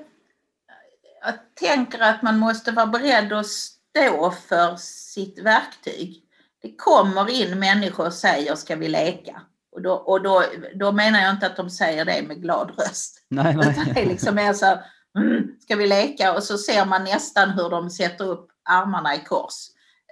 jag tänker att man måste vara beredd att stå för sitt verktyg. Det kommer in människor och säger ska vi leka? Och, då, och då, då menar jag inte att de säger det med glad röst. Nej, nej. Utan det är liksom mer så här, mm, ska vi leka? Och så ser man nästan hur de sätter upp armarna i kors.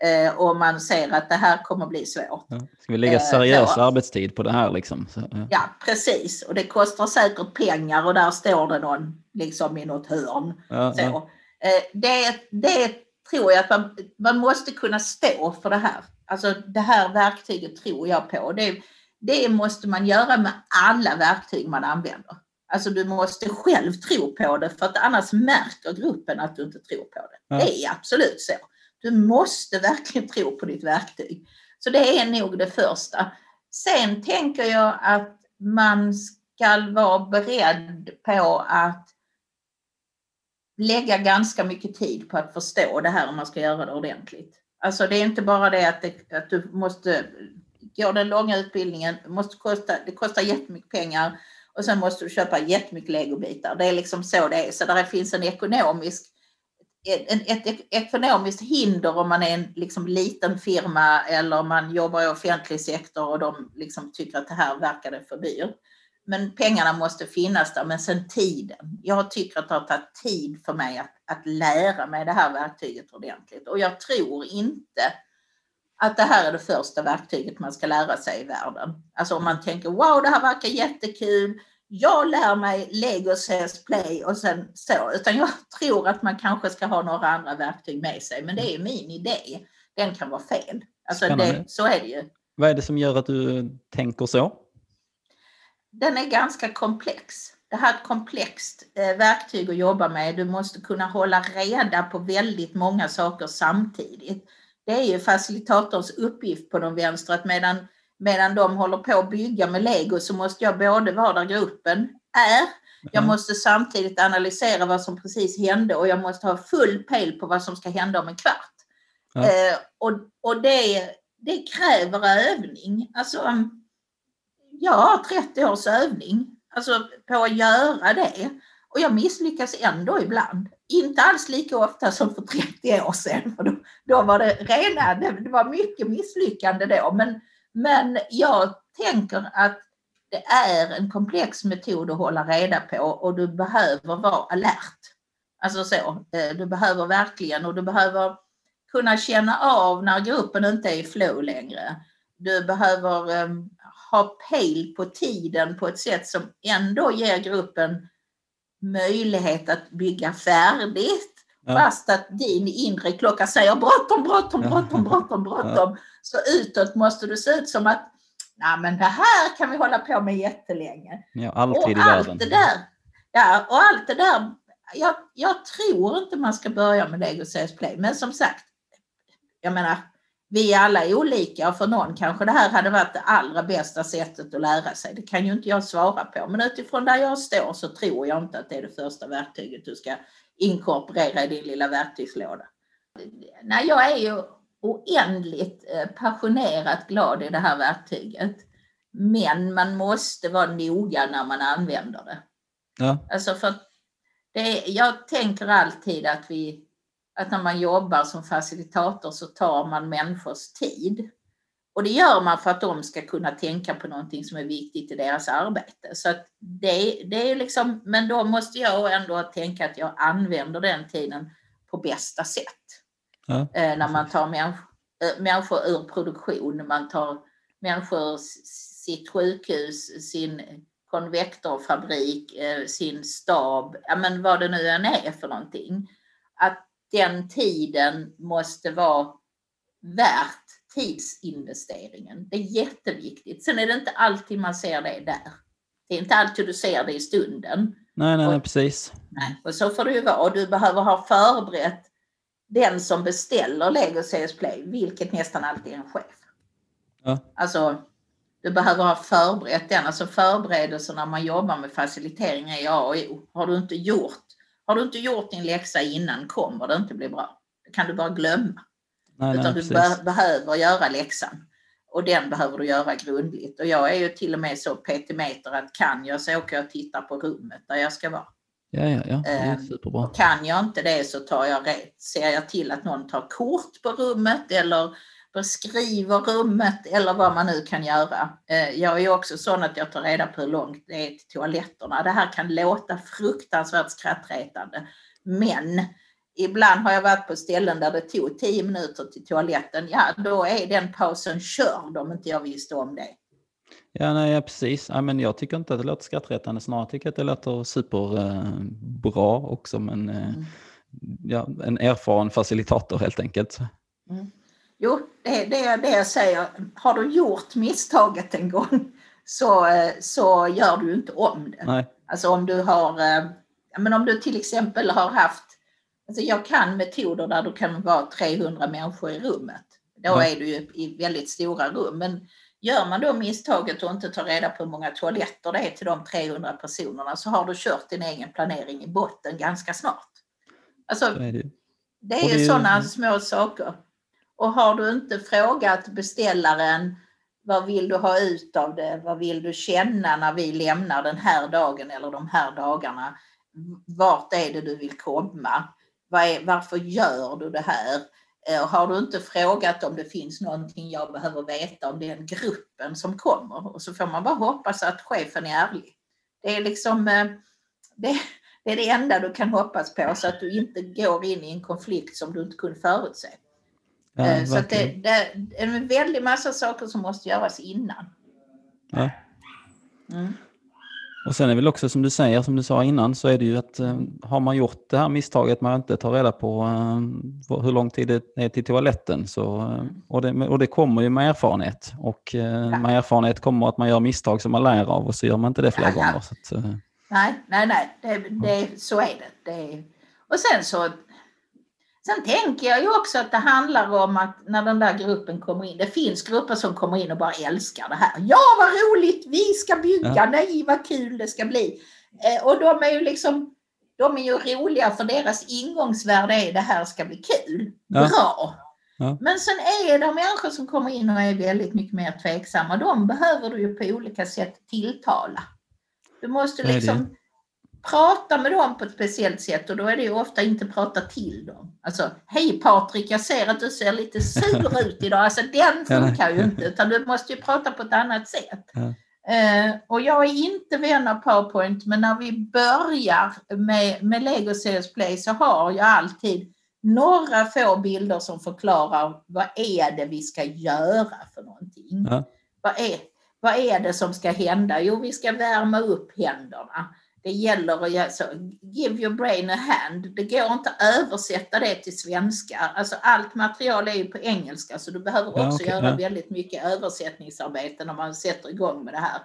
Eh, och man ser att det här kommer bli svårt. Ja. Ska vi lägga eh, seriös eh, arbetstid på det här liksom? Så, ja. ja. precis. Och det kostar säkert pengar och där står det någon liksom i något hörn. Ja, så. Eh, det, det tror jag att man, man måste kunna stå för det här. Alltså det här verktyget tror jag på. Det, det måste man göra med alla verktyg man använder. Alltså du måste själv tro på det för att annars märker gruppen att du inte tror på det. Ja. Det är absolut så. Du måste verkligen tro på ditt verktyg. Så det är nog det första. Sen tänker jag att man ska vara beredd på att lägga ganska mycket tid på att förstå det här om man ska göra det ordentligt. Alltså det är inte bara det att, det, att du måste gå den långa utbildningen, måste kosta, det kostar jättemycket pengar och sen måste du köpa jättemycket legobitar. Det är liksom så det är. Så där finns en ekonomisk, ett, ett ekonomiskt hinder om man är en liksom liten firma eller man jobbar i offentlig sektor och de liksom tycker att det här verkade för dyrt. Men pengarna måste finnas där, men sen tiden. Jag tycker att det har tagit tid för mig att, att lära mig det här verktyget ordentligt och jag tror inte att det här är det första verktyget man ska lära sig i världen. Alltså om man tänker wow, det här verkar jättekul. Jag lär mig Lego CS Play och sen så, utan jag tror att man kanske ska ha några andra verktyg med sig. Men det är min idé. Den kan vara fel. Alltså det, så är det ju. Vad är det som gör att du tänker så? Den är ganska komplex. Det här är ett komplext eh, verktyg att jobba med. Du måste kunna hålla reda på väldigt många saker samtidigt det är ju facilitatorns uppgift på de vänstra att medan, medan de håller på att bygga med lego så måste jag både vara där gruppen är, jag mm. måste samtidigt analysera vad som precis hände och jag måste ha full pejl på vad som ska hända om en kvart. Ja. Eh, och och det, det kräver övning. Alltså, jag har 30 års övning alltså, på att göra det. Och jag misslyckas ändå ibland. Inte alls lika ofta som för 30 år sedan. För då, då var det rena, det, var mycket misslyckande då. Men, men jag tänker att det är en komplex metod att hålla reda på och du behöver vara alert. Alltså så, eh, du behöver verkligen och du behöver kunna känna av när gruppen inte är i flow längre. Du behöver ehm, ha pejl på tiden på ett sätt som ändå ger gruppen möjlighet att bygga färdigt. Ja. Fast att din inre klocka säger bråttom, bråttom, bråttom, bråttom, *laughs* bråttom. Så utåt måste du se ut som att Nej, men det här kan vi hålla på med jättelänge. Ja, alltid och i allt världen. Det där, ja, och allt det där. Jag, jag tror inte man ska börja med Lego CS Play, men som sagt, jag menar, vi alla är olika och för någon kanske det här hade varit det allra bästa sättet att lära sig. Det kan ju inte jag svara på. Men utifrån där jag står så tror jag inte att det är det första verktyget du ska inkorporera i din lilla verktygslåda. Nej, jag är ju oändligt eh, passionerat glad i det här verktyget. Men man måste vara noga när man använder det. Ja. Alltså för det, jag tänker alltid att vi att när man jobbar som facilitator så tar man människors tid. Och det gör man för att de ska kunna tänka på någonting som är viktigt i deras arbete. Så det, det är liksom, men då måste jag ändå tänka att jag använder den tiden på bästa sätt. Ja. Eh, när man tar människor, eh, människor ur produktion, man tar människor, sitt sjukhus, sin konvektorfabrik, eh, sin stab, ja men vad det nu än är för någonting. Att den tiden måste vara värt tidsinvesteringen. Det är jätteviktigt. Sen är det inte alltid man ser det där. Det är inte alltid du ser det i stunden. Nej, nej, nej precis. Nej, och så får det ju vara. Du behöver ha förberett den som beställer Lego CS Play, vilket nästan alltid är en chef. Ja. Alltså, du behöver ha förberett den. Alltså förberedelser när man jobbar med facilitering är A och O. Har du inte gjort har du inte gjort din läxa innan kommer det inte bli bra. Det kan du bara glömma. Nej, Utan nej, du be behöver göra läxan. Och den behöver du göra grundligt. Och jag är ju till och med så petimeter att kan jag så åker jag och tittar på rummet där jag ska vara. Ja, ja, ja. Det är ehm, superbra. kan jag inte det så tar jag rätt. Ser jag till att någon tar kort på rummet eller beskriver rummet eller vad man nu kan göra. Eh, jag är också sån att jag tar reda på hur långt det är till toaletterna. Det här kan låta fruktansvärt skrattretande, men ibland har jag varit på ställen där det tog tio minuter till toaletten. Ja, då är den pausen körd om inte jag visste om det. Ja, nej, ja, precis. Ja, men jag tycker inte att det låter skrattretande, snarare tycker jag att det låter superbra eh, också. Men, eh, mm. ja, en erfaren facilitator helt enkelt. Mm. Jo, det, det är det jag säger. Har du gjort misstaget en gång så, eh, så gör du inte om det. Nej. Alltså om du har, eh, men om du till exempel har haft Alltså jag kan metoder där du kan vara 300 människor i rummet. Då Ja. är du ju i väldigt stora rum. Men gör man då misstaget att inte ta reda på hur många toaletter det är till de 300 personerna så har du kört din egen planering i botten ganska snart. Alltså, Så är det det Och är det ju sådana små saker. Och har du inte frågat beställaren vad vill du ha ut av det? Vad vill du känna när vi lämnar den här dagen eller de här dagarna? Vart är det du vill komma? Varför gör du det här? Har du inte frågat om det finns någonting jag behöver veta om den gruppen som kommer? Och så får man bara hoppas att chefen är ärlig. Det är liksom eh, det, det är det enda du kan hoppas på så att du inte går in i en konflikt som du inte kunde förutse. Ja, Eh, så det, det är en väldig massa saker som måste göras innan. Ja. Mm. Och sen är väl också som du säger, som du sa innan, så är det ju att eh, har man gjort det här misstaget man inte tar reda på eh, hur lång tid det är till toaletten, så, eh, och, det, och det kommer ju med erfarenhet. Och eh, med erfarenhet kommer att man gör misstag som man lär av och så gör man inte det fler Ja, ja. gånger. Att, Nej, nej, nej, det, det, så är det. det. Och sen så Sen tänker jag ju också att det handlar om att när den där gruppen kommer in, det finns grupper som kommer in och bara älskar det här. Ja, vad roligt, vi ska bygga, Ja. nej vad kul det ska bli. Eh, och de är ju liksom, de är ju roliga för deras ingångsvärde är det här ska bli kul. Ja. Bra. Ja. Men sen är det människor som kommer in och är väldigt mycket mer tveksamma. De behöver du ju på olika sätt tilltala. Du måste liksom prata med dem på ett speciellt sätt och då är det ju ofta inte prata till dem. Alltså, hej Patrik, jag ser att du ser lite sur *laughs* ut idag. Alltså den funkar ju *laughs* inte utan du måste ju prata på ett annat sätt. Ja. Eh, och jag är inte vän av PowerPoint men när vi börjar med, med Lego Serious Play så har jag alltid några få bilder som förklarar vad är det vi ska göra för någonting. Ja. Vad, är, vad är det som ska hända? Jo, vi ska värma upp händerna. Det gäller att göra så. Give your brain a hand. Det går inte att översätta det till svenska. Alltså allt material är ju på engelska så du behöver Ja, också okej, göra ja. väldigt mycket översättningsarbete när man sätter igång med det här.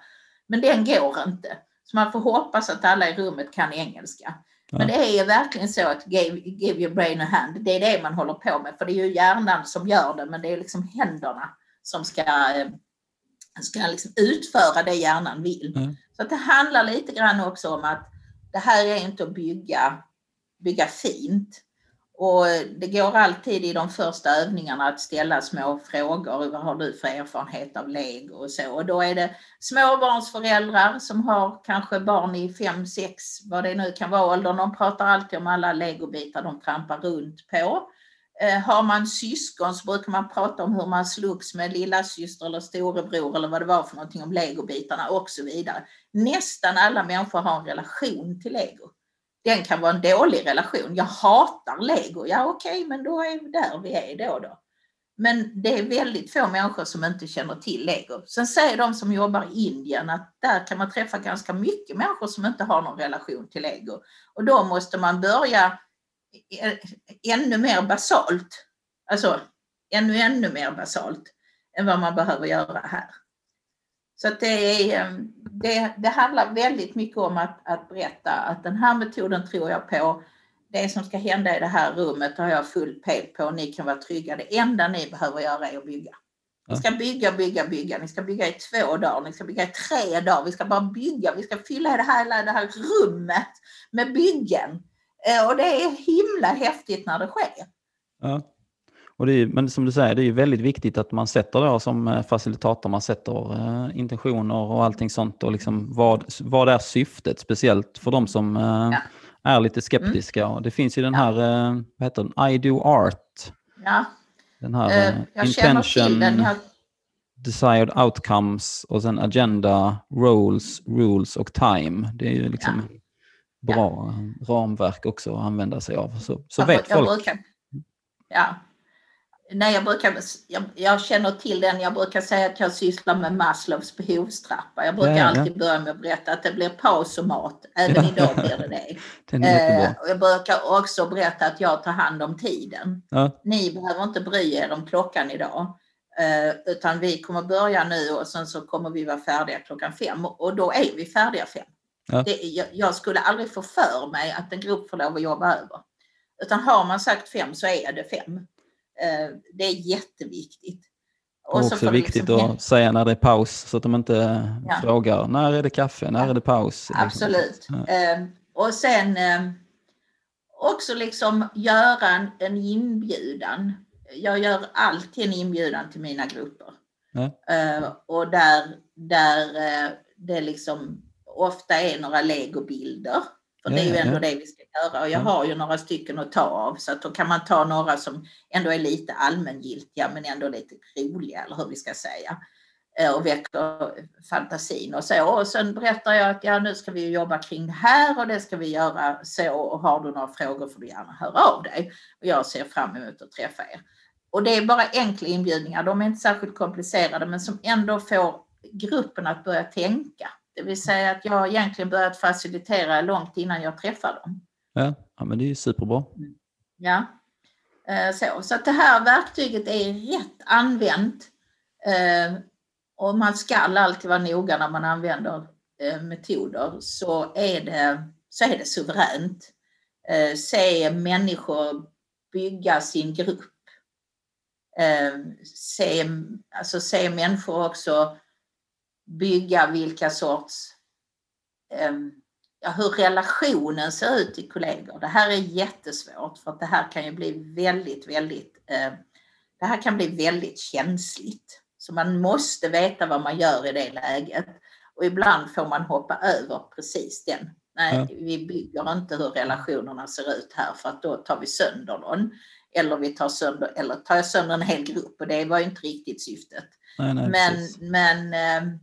Men den går inte. Så man får hoppas att alla i rummet kan engelska. Men Ja. det är verkligen så att give, give your brain a hand, det är det man håller på med. För det är ju hjärnan som gör det, men det är liksom händerna som ska, eh, ska liksom utföra det hjärnan vill. Mm. Så att det handlar lite grann också om att det här är inte att bygga, bygga fint. Och det går alltid i de första övningarna att ställa små frågor. Vad har du för erfarenhet av lego och så? Och då är det småbarnsföräldrar som har kanske barn i fem, sex, vad det nu kan vara åldern. De pratar alltid om alla legobitar de trampar runt på. Eh, har man syskon så brukar man prata om hur man slogs med lilla syster eller storebror eller vad det var för någonting om legobitarna och så vidare. Nästan alla människor har en relation till lego. Den kan vara en dålig relation. Jag hatar lego. Ja okej, men då är vi där vi är då då. Men det är väldigt få människor som inte känner till lego. Sen säger de som jobbar i Indien att där kan man träffa ganska mycket människor som inte har någon relation till lego. Och då måste man börja ännu mer basalt. Alltså ännu, ännu mer basalt än vad man behöver göra här. Så att det, är, eh, det, det handlar väldigt mycket om att, att berätta att den här metoden tror jag på. Det som ska hända i det här rummet har jag full pejl på. Ni kan vara trygga. Det enda ni behöver göra är att bygga. Ni ska bygga, bygga, bygga. Ni ska bygga i två dagar. Ni ska bygga i tre dagar. Vi ska bara bygga. Vi ska fylla det här, hela det här rummet med byggen. Eh, Och det är himla häftigt när det sker. Ja. Och är, men som du säger, det är ju väldigt viktigt att man sätter då som eh, facilitator, man sätter eh, intentioner och allting sånt och liksom vad, vad är syftet, speciellt för de som eh, Ja. Mm. är lite skeptiska. Och det finns ju den här, eh, vad heter den, I do art. Ja, Den här känner till den. Jag, desired outcomes och sen agenda, roles, rules och time. Det är ju liksom bra eh, ramverk också att använda sig av. Så, så jag, vet jag folk. Brukar, ja. Nej, jag, brukar, jag, jag känner till den. Jag brukar säga att jag sysslar med Maslows behovstrappa. Jag brukar Ja, ja. alltid börja med att berätta att det blir paus och mat. Även Ja. idag blir det det. *laughs* Den är jättebra. Eh, och jag brukar också berätta att jag tar hand om tiden. Ja, Ni behöver inte bry er om klockan idag. Eh, utan vi kommer börja nu och sen så kommer vi vara färdiga klockan fem. Och då är vi färdiga fem. Ja. Det, jag, jag skulle aldrig få för mig att en grupp får lov att jobba över. Utan har man sagt fem så är det fem. Eh, det är jätteviktigt. Och också så viktigt liksom... att säga när det är paus så att de inte ja. frågar när är det kaffe, när ja. är det paus? Absolut. Ja. Eh, och sen eh, också liksom göra en, en inbjudan. Jag gör alltid en inbjudan till mina grupper. Uh, och där, där uh, det liksom ofta är några legobilder. För det är ju ändå ja. det vi ska göra. Och jag har ju några stycken att ta av. Så att då kan man ta några som ändå är lite allmängiltiga men ändå lite roliga, eller hur vi ska säga. Uh, och väcker fantasin och så. Och sen berättar jag att ja, nu ska vi jobba kring det här och det ska vi göra så. Och har du några frågor får du gärna höra av dig. Och jag ser fram emot att träffa er. Och det är bara enkla inbjudningar, de är inte särskilt komplicerade men som ändå får gruppen att börja tänka. Det vill säga att jag egentligen börjat facilitera långt innan jag träffar dem. Ja, ja men det är ju superbra. Mm. Ja, eh, så, så att det här verktyget är rätt använt. Eh, och man ska alltid vara noga när man använder eh, metoder så är det, så är det suveränt. Se människor bygga sin grupp se, alltså se människor också bygga vilka sorts, eh, ja, hur relationen ser ut till kollegor. Det här är jättesvårt för att det här kan ju bli väldigt, väldigt, eh, det här kan bli väldigt känsligt. Så man måste veta vad man gör i det läget. Och ibland får man hoppa över precis den. Nej, ja. vi bygger inte hur relationerna ser ut här för att då tar vi sönder någon. Eller vi tar sönder, eller tar sönder en hel grupp och det var ju inte riktigt syftet. Nej, nej, men men äh,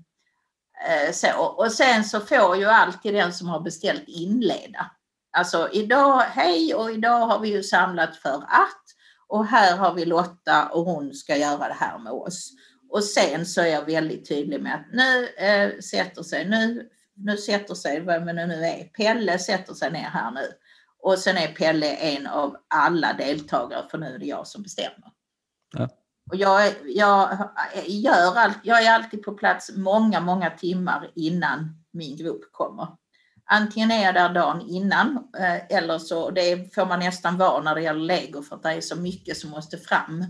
Eh, så. Och sen så får ju alltid den som har beställt inleda. Alltså idag, hej och idag har vi ju samlat för att och här har vi Lotta och hon ska göra det här med oss. Och sen så är jag väldigt tydlig med att nu eh, sätter sig, nu, nu sätter sig, vem det nu är, Pelle sätter sig ner här nu. Och sen är Pelle en av alla deltagare för nu är det jag som bestämmer. Ja. Och jag, jag, gör all, jag är alltid på plats många, många timmar innan min grupp kommer. Antingen är jag där dagen innan eh, eller så, det får man nästan vara när det gäller lego för att det är så mycket som måste fram.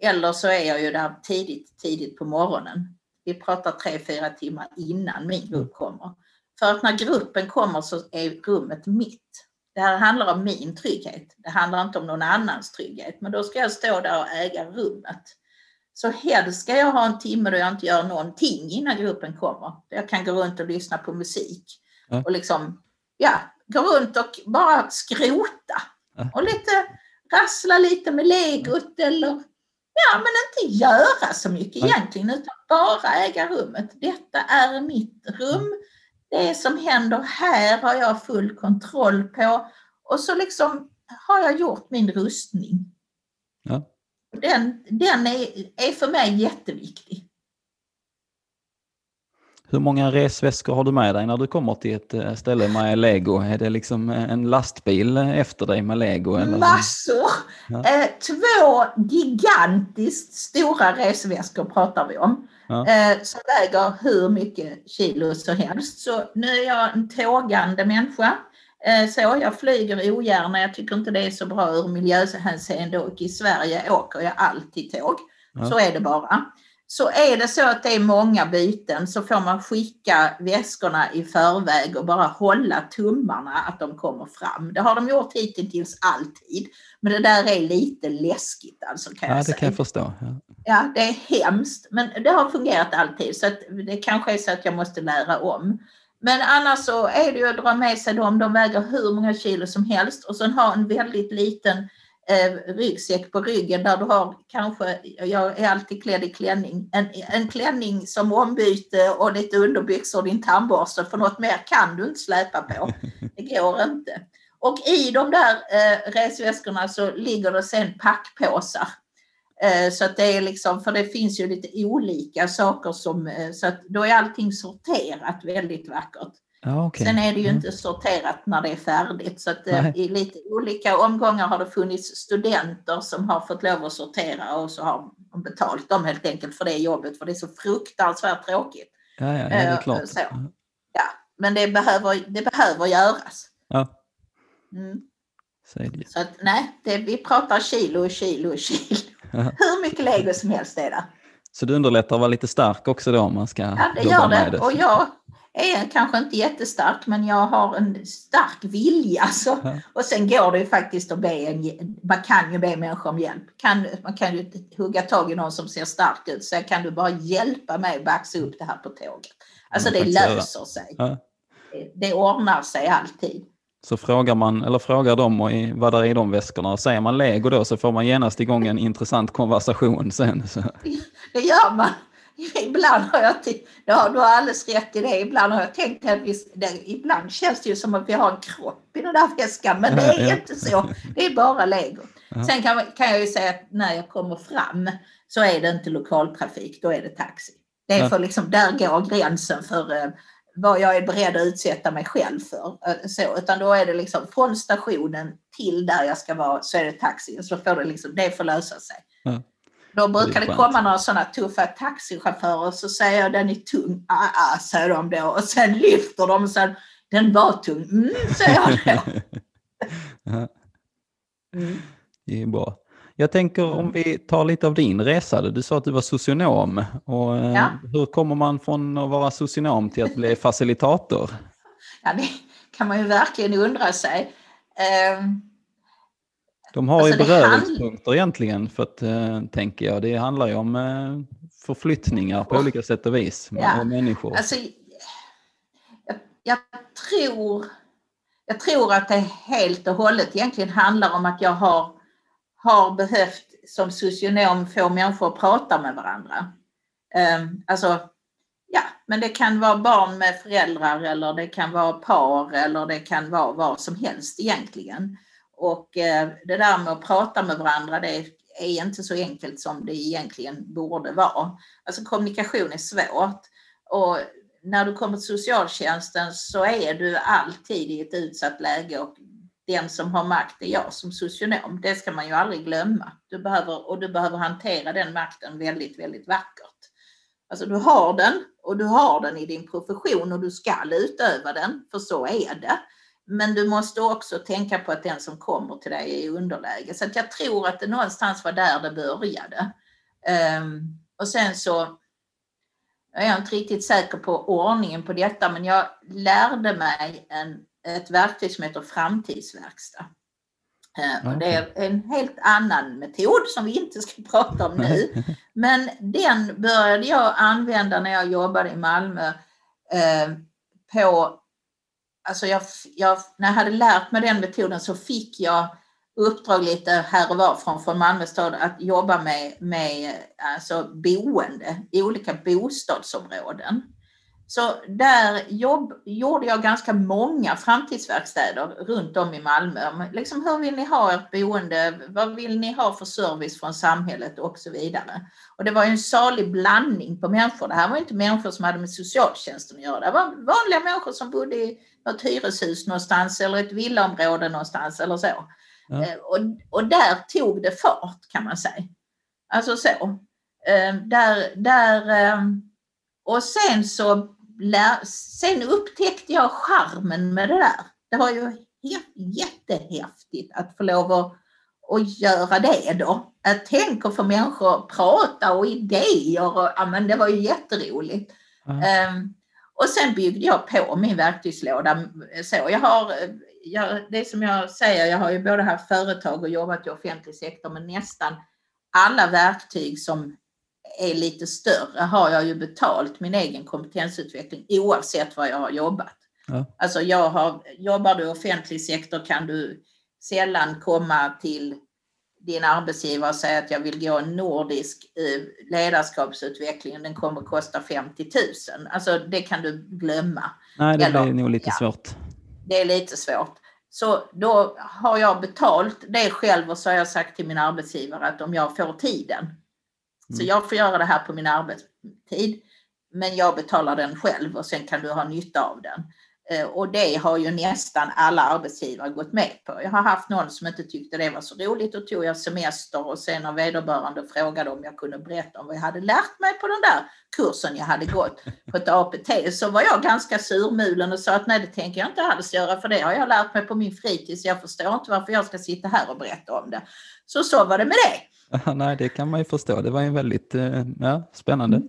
Eller så är jag ju där tidigt, tidigt på morgonen. Vi pratar tre, fyra timmar innan min grupp kommer. För att när gruppen kommer så är rummet mitt. Det här handlar om min trygghet. Det handlar inte om någon annans trygghet. Men då ska jag stå där och äga rummet. Så helst ska jag ha en timme då jag inte gör någonting innan gruppen kommer. Jag kan gå runt och lyssna på musik. Ja. Och liksom, ja, gå runt och bara skrota. Ja. Och lite rassla lite med legot eller ja, men inte göra så mycket ja. egentligen utan bara äga rummet. Detta är mitt rum det som händer här har jag full kontroll på och så liksom har jag gjort min rustning. Ja. Den, den är, är för mig jätteviktig. Hur många resväskor har du med dig när du kommer till ett eh, ställe med lego? Är det liksom eh, en lastbil efter dig med lego? Eller? Massor! Ja. Eh, två gigantiskt stora resväskor pratar vi om. Ja. Som väger hur mycket kilo som helst. Så nu är jag en tågande människa. Så jag flyger ogärna. Jag tycker inte det är så bra ur miljöhänseende och i Sverige åker jag alltid tåg. Ja. Så är det bara. Så är det så att det är många byten så får man skicka väskorna i förväg och bara hålla tummarna att de kommer fram. Det har de gjort hittills alltid. Men det där är lite läskigt alltså kan ja, jag säga. det kan jag förstå. Ja. ja. det är hemskt. Men det har fungerat alltid så att det kanske är så att jag måste lära om. Men annars så är det ju att dra med sig dem. De väger hur många kilo som helst och sen ha en väldigt liten eh, ryggsäck på ryggen där du har kanske, jag är alltid klädd i klänning, en, en klänning som ombyte och lite underbyxor och din tandborste för något mer kan du inte släpa på. *laughs* Det går inte. Och i de där eh, resväskorna så ligger det sen packpåsar. Eh, så att det är liksom, för det finns ju lite olika saker som, eh, så att då är allting sorterat väldigt vackert. Ja, okay. Sen är det ju mm. inte sorterat när det är färdigt så att eh, i lite olika omgångar har det funnits studenter som har fått lov att sortera och så har de betalt dem helt enkelt för det jobbet för det är så fruktansvärt tråkigt. Ja, ja, ja det är eh, klart. Så. Ja, men det behöver, det behöver göras. Ja. Mm. Så det. Så att nej, det, vi pratar kilo och kilo och kilo. Ja. *laughs* Hur mycket lego som helst är det. Så det underlättar att vara lite stark också då om man ska Ja, det jobba gör med det. Och jag är kanske inte jättestark, men jag har en stark vilja. Så. Ja. Och sen går det ju faktiskt att be en, man kan ju be människor om hjälp. Kan, man kan ju hugga tag i någon som ser stark ut, så kan du bara hjälpa mig att baxa upp det här på tåget. Alltså det löser sig. Ja. Det, det ordnar sig alltid. Så frågar man, eller frågar dem och i, vad där är i de väskorna. Och säger man lego då så får man genast igång en intressant konversation sen. Så. *laughs* Det gör man. *laughs* Ibland har jag, ja, du har alldeles rätt i det. Ibland har jag tänkt att vi, det, ibland känns det ju som att vi har en kropp i den där väskan, men det är inte så. Det är bara lego. Sen kan, kan jag ju säga att när jag kommer fram så är det inte lokaltrafik, då är det taxi. Det är för liksom, där går gränsen för eh, vad jag är beredd att utsätta mig själv för. Eh, så, utan då är det liksom från stationen till där jag ska vara så är det taxi. Så får det, liksom, det får lösa sig. Ja. Då brukar det skönt. komma några sådana tuffa taxichaufförer så säger jag den är tung, ah, ah, säger de då och sen lyfter de och sen den var tung, mm, säger jag då. *laughs* Mm. det är bra. Jag tänker om vi tar lite av din resa. Du sa att du var socionom. Och, eh, Ja. Hur kommer man från att vara socionom till att bli facilitator? Ja, det kan man ju verkligen undra sig. Ehm, De har Alltså, ju beröringspunkter egentligen, för att, eh, tänker jag. Det handlar ju om eh, förflyttningar på olika sätt och vis Ja. och människor. Alltså, jag, jag, tror, jag tror att det helt och hållet egentligen handlar om att jag har, har behövt som socionom få människor att prata med varandra. Um, alltså, ja, men det kan vara barn med föräldrar eller det kan vara par eller det kan vara vad som helst egentligen. Och eh, det där med att prata med varandra, det är inte så enkelt som det egentligen borde vara. Alltså kommunikation är svårt. Och när du kommer till socialtjänsten så är du alltid i ett utsatt läge och den som har makt är jag som socionom. Det ska man ju aldrig glömma. Du behöver, och du behöver hantera den makten väldigt, väldigt vackert. Alltså du har den och du har den i din profession och du ska utöva den, för så är det. Men du måste också tänka på att den som kommer till dig är i underläge. Så jag tror att det någonstans var där det började. Ehm, och sen så jag är inte riktigt säker på ordningen på detta, men jag lärde mig en, ett verktyg som heter framtidsverkstad. Eh, och det är en helt annan metod som vi inte ska *laughs* prata om nu. Men den började jag använda när jag jobbade i Malmö. Eh, på, alltså jag, jag, när jag hade lärt mig den metoden så fick jag uppdrag lite här och var från, från Malmö stad att jobba med, med alltså boende i olika bostadsområden. Så där jobb, gjorde jag ganska många framtidsverkstäder runt om i Malmö. Liksom, hur vill ni ha ert boende? Vad vill ni ha för service från samhället och så vidare. Och det var en salig blandning på människor. Det här var inte människor som hade med socialtjänsten att göra. Det var vanliga människor som bodde i något hyreshus någonstans eller ett villaområde någonstans eller så. Ja. Eh, Och, och där tog det fart kan man säga. Alltså så. Eh, Där, där, eh, och sen så lär, sen upptäckte jag charmen med det där. Det var ju jättehäftigt att få lov att, att göra det då. Att tänka för människor att prata och idéer. Och, ja, men det var ju jätteroligt. Ja. Ehm, och sen byggde jag på min verktygslåda. Så jag har, jag, det som jag säger, jag har ju både haft företag och jobbat i offentlig sektor, men nästan alla verktyg som är lite större har jag ju betalt min egen kompetensutveckling oavsett var jag har jobbat. Ja. Alltså jag har, jobbar du i offentlig sektor kan du sällan komma till din arbetsgivare och säga att jag vill gå en nordisk eh, ledarskapsutveckling, den kommer att kosta 50 000. Alltså det kan du glömma. Nej, det eller- blir nog lite ja. svårt. Det är lite svårt. Så då har jag betalt det själv och så har jag sagt till min arbetsgivare att om jag får tiden, så Mm. jag får göra det här på min arbetstid, men jag betalar den själv och sen kan du ha nytta av den. Eh, och det har ju nästan alla arbetsgivare gått med på. Jag har haft någon som inte tyckte det var så roligt. Då tog jag semester och sen när vederbörande frågade om jag kunde berätta om vad jag hade lärt mig på den där kursen jag hade gått på ett APT så var jag ganska surmulen och sa att nej det tänker jag inte alls göra för det har jag lärt mig på min fritid så jag förstår inte varför jag ska sitta här och berätta om det. Så så var det med det. *laughs* nej, det kan man ju förstå. Det var ju väldigt eh, ja, spännande. Mm.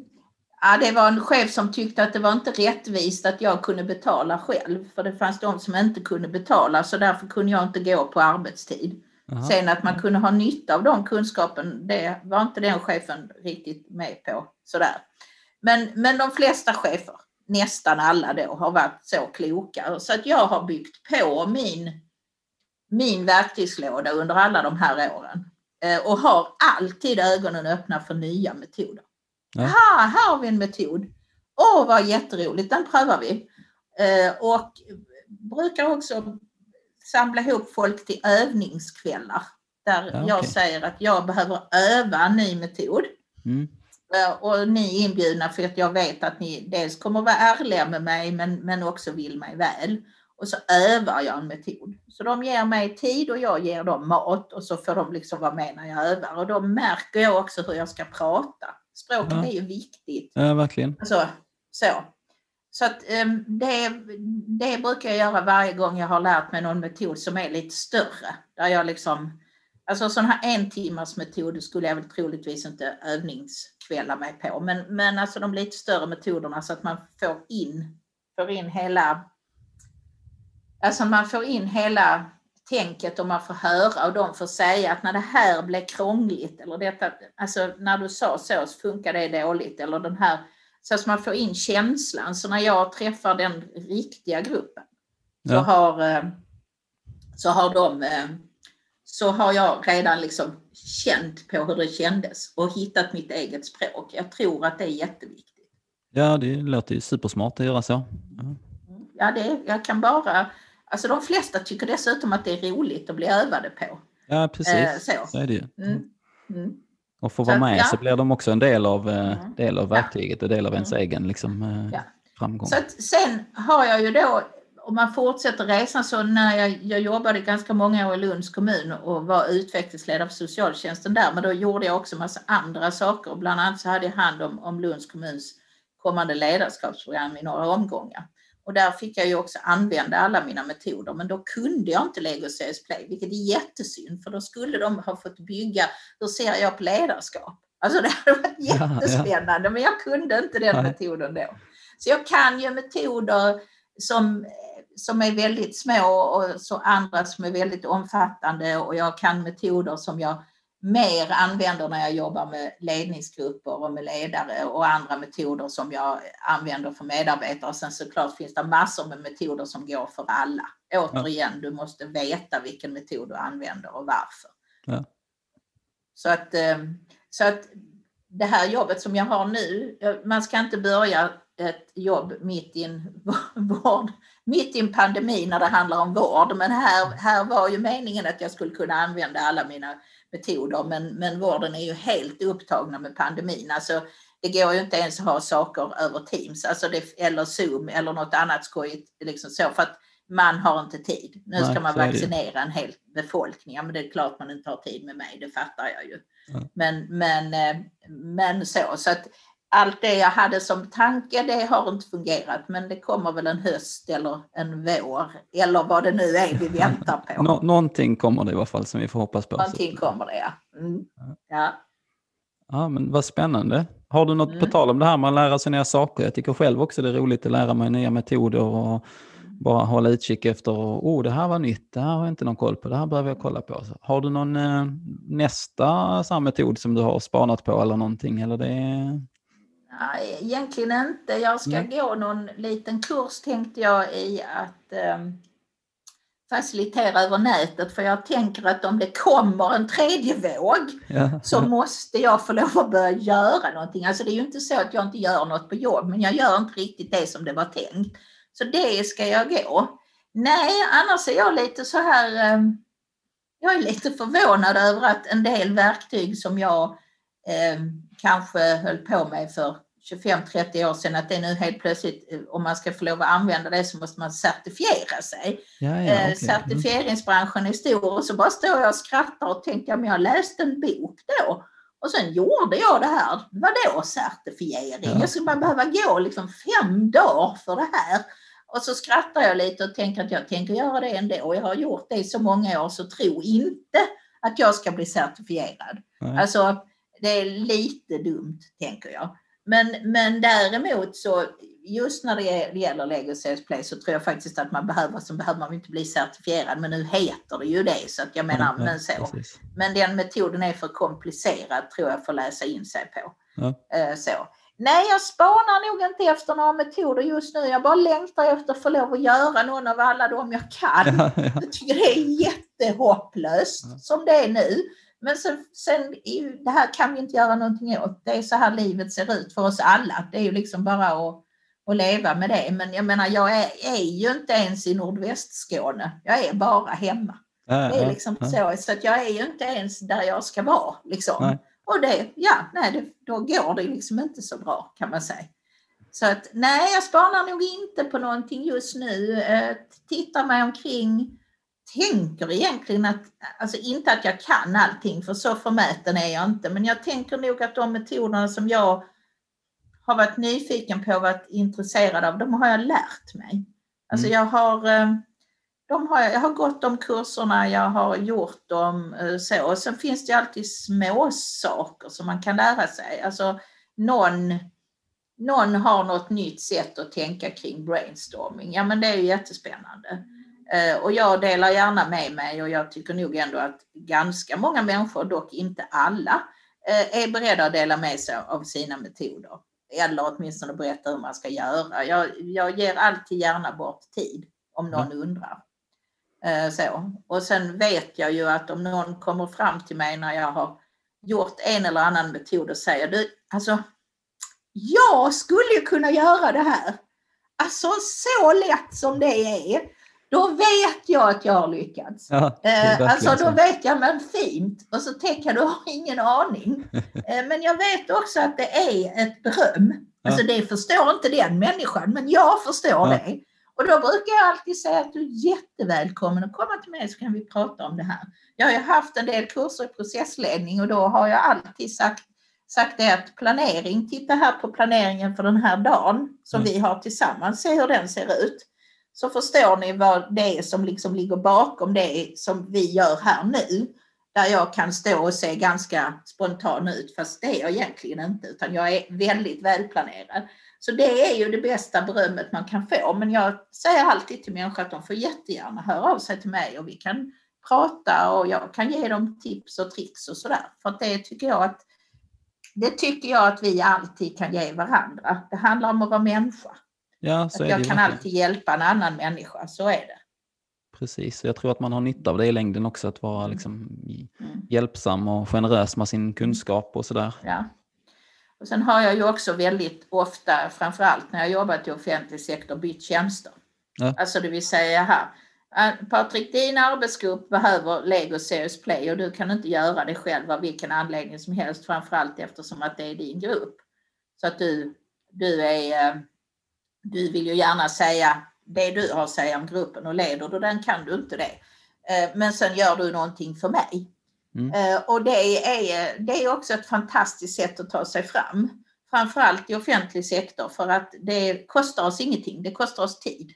Ja, det var en chef som tyckte att det var inte rättvist att jag kunde betala själv. För det fanns de som inte kunde betala så därför kunde jag inte gå på arbetstid. Aha. Sen att man kunde ha nytta av de kunskapen, det var inte den chefen riktigt med på. Sådär. Men, men de flesta chefer, nästan alla då, har varit så kloka. Så att jag har byggt på min, min verktygslåda under alla de här åren. Eh, och har alltid ögonen öppna för nya metoder. Ja. Aha, här har vi en metod. Åh, vad jätteroligt, den prövar vi. Eh, och brukar också samla ihop folk till övningskvällar. Där ja, okay. jag säger att jag behöver öva en ny metod. Mm. Eh, och ni är inbjudna för att jag vet att ni dels kommer vara ärliga med mig men, men också vill mig väl. Och så övar jag en metod. Så de ger mig tid och jag ger dem mat och så får de liksom vara med när jag övar. Och då märker jag också hur jag ska prata. Språket ja. är ju viktigt. Ja, verkligen. Alltså, så. Så att, um, det, det brukar jag göra varje gång jag har lärt mig någon metod som är lite större. Där jag liksom, alltså sån här en timmars metod skulle jag väl troligtvis inte övningskvälla mig på. Men, men alltså de lite större metoderna så att man får in, får in hela, alltså man får in hela tänket och man får höra och de får säga att när det här blev krångligt eller detta, alltså när du sa så så funkar det dåligt eller den här, så att man får in känslan. Så när jag träffar den riktiga gruppen så, ja. har, eh, så har de eh, så har jag redan liksom känt på hur det kändes och hittat mitt eget språk. Jag tror att det är jätteviktigt. Ja, det låter ju supersmart att göra så. Ja, ja det, jag kan bara Alltså de flesta tycker dessutom att det är roligt att bli övade på. Ja, precis. Eh, så. så är det ju. Mm. Mm. Och få vara med ja. så blir de också en del av, eh, mm. del av verktyget och del av ens mm. egen liksom, eh, ja. framgång. Så att, sen har jag ju då, om man fortsätter resan så när jag, jag jobbade ganska många år i Lunds kommun och var utvecklingsledare för socialtjänsten där, men då gjorde jag också massa andra saker. Bland annat så hade jag hand om, om Lunds kommuns kommande ledarskapsprogram i några omgångar. Och där fick jag ju också använda alla mina metoder men då kunde jag inte Lego CS Play vilket är jättesynd för då skulle de ha fått bygga hur ser jag på ledarskap? Alltså *laughs* det hade varit jättespännande ja, ja. men jag kunde inte den Nej. metoden då. Så jag kan ju metoder som, som är väldigt små och så andra som är väldigt omfattande och jag kan metoder som jag mer använder när jag jobbar med ledningsgrupper och med ledare och andra metoder som jag använder för medarbetare. Sen såklart finns det massor med metoder som går för alla. Återigen, du måste veta vilken metod du använder och varför. Ja. Så, att, eh, så att det här jobbet som jag har nu, man ska inte börja ett jobb mitt i en *laughs* vård, mitt i en pandemi när det handlar om vård. Men här, här var ju meningen att jag skulle kunna använda alla mina metoder men, men vården är ju helt upptagna med pandemin. Alltså, det går ju inte ens att ha saker över Teams alltså det, eller Zoom eller något annat skojigt. Liksom så, för att man har inte tid. Nu ska man vaccinera en hel befolkning. Ja, men det är klart man inte har tid med mig, det fattar jag ju. Ja. Men, men, eh, men så. så att allt det jag hade som tanke det har inte fungerat men det kommer väl en höst eller en vår eller vad det nu är vi väntar på. *laughs* Nå någonting kommer det i alla fall som vi får hoppas på. Någonting kommer det ja. Mm. ja. Ja men vad spännande. Har du något mm. på tal om det här med att lära sig nya saker? Jag tycker själv också det är roligt att lära mig nya metoder och bara hålla utkik efter, oh det här var nytt, det här har jag inte någon koll på, det här behöver jag kolla på. Har du någon eh, nästa samma metod som du har spanat på eller någonting? Eller det Nej, egentligen inte. Jag ska mm. gå någon liten kurs tänkte jag i att eh, facilitera över nätet för jag tänker att om det kommer en tredje våg ja. så *laughs* måste jag få lov att börja göra någonting. Alltså det är ju inte så att jag inte gör något på jobb men jag gör inte riktigt det som det var tänkt. Så det ska jag gå. Nej, annars är jag lite så här eh, jag är lite förvånad över att en del verktyg som jag eh, kanske höll på med för 25-30 år sedan att det nu helt plötsligt, eh, om man ska få lov att använda det så måste man certifiera sig. Ja, ja, Eh, okej. Mm. Certifieringsbranschen är stor och så bara står jag och skrattar och tänker men jag läste en bok då och sen gjorde jag det här. Vadå certifiering? Ja. Jag skulle man behöva gå liksom fem dagar för det här. Och så skrattar jag lite och tänker att jag tänker göra det ändå. Jag har gjort det i så många år så tro inte att jag ska bli certifierad. Nej. Alltså, det är lite dumt, tänker jag. Men, men däremot så, just när det gäller Lego Sales Play så tror jag faktiskt att man behöver, så behöver man inte bli certifierad, men nu heter det ju det, så att jag menar, Ja, men så. precis. Men den metoden är för komplicerad, tror jag, för att läsa in sig på. Ja. Eh, Så. Nej, jag spanar nog inte efter några metoder just nu. Jag bara längtar efter att få lov att göra någon av alla dem jag kan. Ja, ja. Jag tycker det är jättehopplöst som det är nu. Men sen, sen ju, det här kan vi inte göra någonting åt. Det är så här livet ser ut för oss alla. Det är ju liksom bara att, att leva med det. Men jag menar, jag är, är ju inte ens i nordvästskåne. Jag är bara hemma. Ja, Det är liksom ja. så. Så att jag är ju inte ens där jag ska vara. Liksom. Nej. Och det, ja, nej, det, då går det liksom inte så bra kan man säga. Så att nej, jag spanar nog inte på någonting just nu. Eh, tittar mig omkring. Tänker egentligen att, alltså inte att jag kan allting för så förmäten är jag inte. Men jag tänker nog att de metoderna som jag har varit nyfiken på och varit intresserad av, de har jag lärt mig. Alltså Mm. jag har eh, de har, jag har gått de kurserna, jag har gjort dem eh, så. Och sen finns det ju alltid små saker som man kan lära sig. Alltså någon, någon har något nytt sätt att tänka kring brainstorming. Ja men det är ju jättespännande. Eh, Och jag delar gärna med mig och jag tycker nog ändå att ganska många människor, dock inte alla, eh, är beredda att dela med sig av sina metoder. Eller åtminstone berätta hur man ska göra. Jag, jag ger alltid gärna bort tid om någon undrar. Eh, Så. Och sen vet jag ju att om någon kommer fram till mig när jag har gjort en eller annan metod och säger du, alltså jag skulle ju kunna göra det här. Alltså så lätt som det är. Då vet jag att jag har lyckats. Ja, Eh, alltså då vet jag, men fint. Och så tänker jag, du har ingen aning. *laughs* Eh, men jag vet också att det är ett beröm. Alltså det förstår inte den människan, men jag förstår det. Och då brukar jag alltid säga att du är jättevälkommen att komma till mig så kan vi prata om det här. Jag har ju haft en del kurser i processledning och då har jag alltid sagt, sagt det att planering, titta här på planeringen för den här dagen som Mm. vi har tillsammans, se hur den ser ut. Så förstår ni vad det är som liksom ligger bakom det som vi gör här nu. Där jag kan stå och se ganska spontan ut, fast det är jag egentligen inte, utan jag är väldigt välplanerad. Så det är ju det bästa berömmet man kan få. Men jag säger alltid till människor att de får jättegärna höra av sig till mig och vi kan prata och jag kan ge dem tips och tricks och sådär. För det tycker jag att det tycker jag att vi alltid kan ge varandra. Det handlar om att vara människa. Ja, så Att jag kan verkligen. alltid hjälpa en annan människa, så är det. Precis, och jag tror att man har nytta av det i längden också, att vara liksom Mm. hjälpsam och generös med sin kunskap och sådär. Ja. Och sen har jag ju också väldigt ofta, framförallt när jag jobbat i offentlig sektor, bytt tjänster. Ja. Alltså det vill säga här, "Ah, Patrik din arbetsgrupp behöver Lego Serious Play och du kan inte göra det själv av vilken anledning som helst, framförallt eftersom att det är din grupp. Så att du, du är, eh, du vill ju gärna säga det du har att säga om gruppen och leder du den kan du inte det. Eh, Men sen gör du någonting för mig. Mm. Eh, Och det är, det är också ett fantastiskt sätt att ta sig fram. Framförallt i offentlig sektor för att det kostar oss ingenting, det kostar oss tid.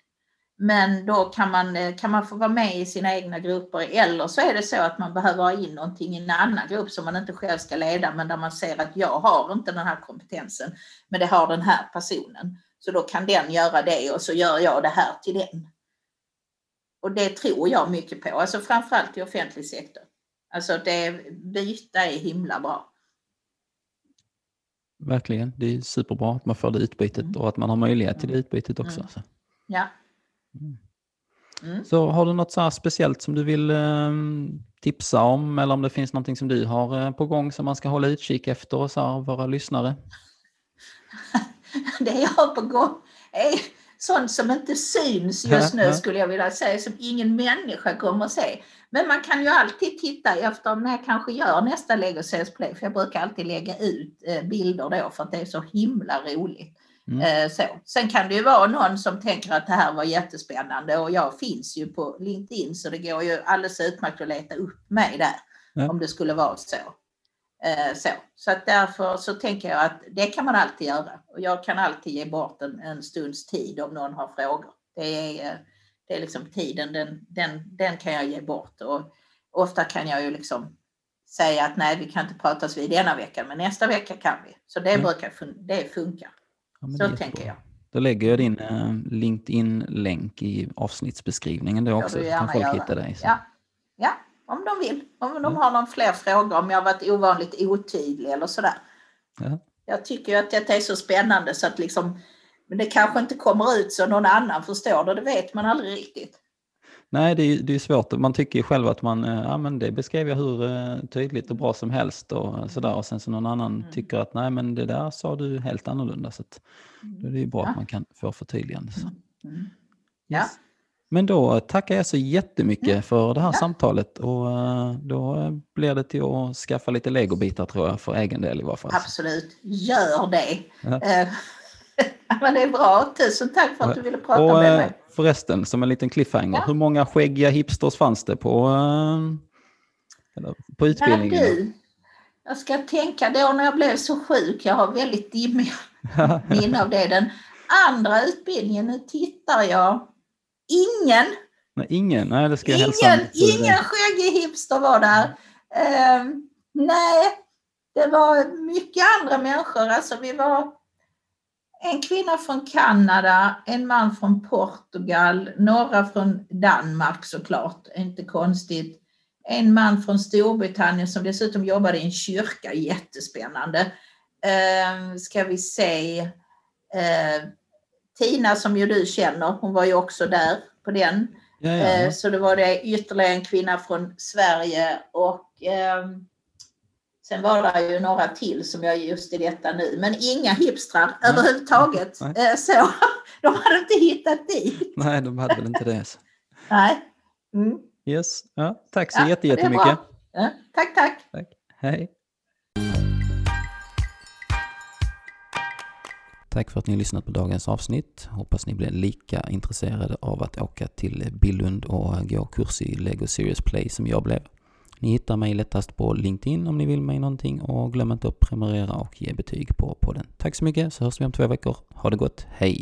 Men då kan man, eh, kan man få vara med i sina egna grupper eller så är det så att man behöver ha in någonting i en annan grupp som man inte själv ska leda men där man ser att jag har inte den här kompetensen men det har den här personen. Så då kan den göra det och så gör jag det här till den. Och det tror jag mycket på, alltså framförallt i offentlig sektor. Alltså det byta är himla bra. Verkligen, det är superbra att man får det utbytet Mm. och att man har möjlighet till det utbytet också. Mm. Ja. Mm. Mm. Så har du något så här speciellt som du vill eh, tipsa om eller om det finns någonting som du har eh, på gång som man ska hålla utkik efter och så här, våra lyssnare? *laughs* Det jag har på gång är sånt som inte syns just nu skulle jag vilja säga, som ingen människa kommer att se. Men man kan ju alltid titta efter när jag kanske gör nästa Lego Sales Play, för jag brukar alltid lägga ut eh, bilder då för att det är så himla roligt. Mm. Eh, så. Sen kan det ju vara någon som tänker att det här var jättespännande och jag finns ju på LinkedIn så det går ju alldeles utmärkt att leta upp mig där ja. om det skulle vara så. Eh, så så att därför så tänker jag att det kan man alltid göra och jag kan alltid ge bort en, en stunds tid om någon har frågor. Det är, det är liksom tiden, den, den, den kan jag ge bort och ofta kan jag ju liksom säga att nej, vi kan inte pratas vid denna vecka, men nästa vecka kan vi. Så det mm. brukar det funkar. Ja, så tänker jag. Då lägger jag din eh, LinkedIn-länk i avsnittsbeskrivningen då också, så kan folk göra. hitta dig. Ja. ja, om de vill. Om de har någon fler frågor, om jag varit ovanligt otydlig eller sådär. Ja. Jag tycker att det är så spännande så att liksom, men det kanske inte kommer ut så någon annan förstår det, det vet man aldrig riktigt. Nej, det är, det är svårt. Man tycker ju själv att man, eh, ja men det beskrev jag hur eh, tydligt och bra som helst och sådär. Och sen så någon annan mm. tycker att nej men det där sa du helt annorlunda. Så att, då är det ju bra ja. att man kan få förtydligande. Mm. Mm. Ja. Men då tackar jag så jättemycket mm. för det här ja. samtalet och eh, då blir det till att skaffa lite legobitar tror jag för egen del i varje fall. Absolut, gör det. Ja. *laughs* men det är bra, tusen tack för att du ville prata och, med mig. Förresten, som en liten cliffhanger, ja. hur många skäggiga hipsters fanns det på, på utbildningen? Du, jag ska tänka då när jag blev så sjuk, jag har väldigt dimmiga *laughs* minnen av det. Den andra utbildningen, nu tittar jag, ingen. Nej, ingen, nej det ska jag ingen. Ingen skäggig hipster var där. Uh, nej, det var mycket andra människor, alltså vi var en kvinna från Kanada, en man från Portugal, några från Danmark såklart, inte konstigt. En man från Storbritannien som dessutom jobbade i en kyrka, jättespännande. Eh, ska vi se. Eh, Tina som ju du känner, hon var ju också där på den. Ja. Eh, så det var det ytterligare en kvinna från Sverige och eh, Sen var det ju några till som jag just i detta nu, men inga hipstrar Nej. överhuvudtaget. Nej. Eh, så *laughs* de hade inte hittat dit. Nej, de hade väl inte det. Nej. Mm. Yes, ja, tack så ja, jättemycket. Ja, tack, tack. tack. Hej. Tack för att ni har lyssnat på dagens avsnitt. Hoppas ni blir lika intresserade av att åka till Billund och gå kurs i Lego Serious Play som jag blev. Ni hittar mig lättast på LinkedIn om ni vill mig någonting och glöm inte att prenumerera och ge betyg på podden. Tack så mycket så hörs vi om två veckor. Ha det gott, hej!